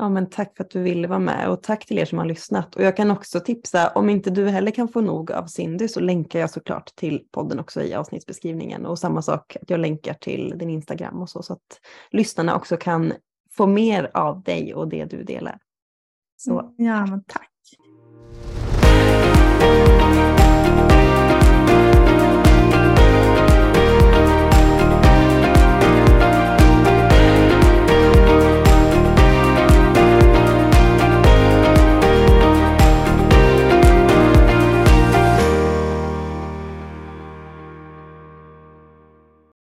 Ja, men tack för att du ville vara med och tack till er som har lyssnat. Och jag kan också tipsa, om inte du heller kan få nog av Cindy så länkar jag såklart till podden också i avsnittsbeskrivningen. Och samma sak, att jag länkar till din Instagram och så, så att lyssnarna också kan få mer av dig och det du delar. Så. Ja, men tack.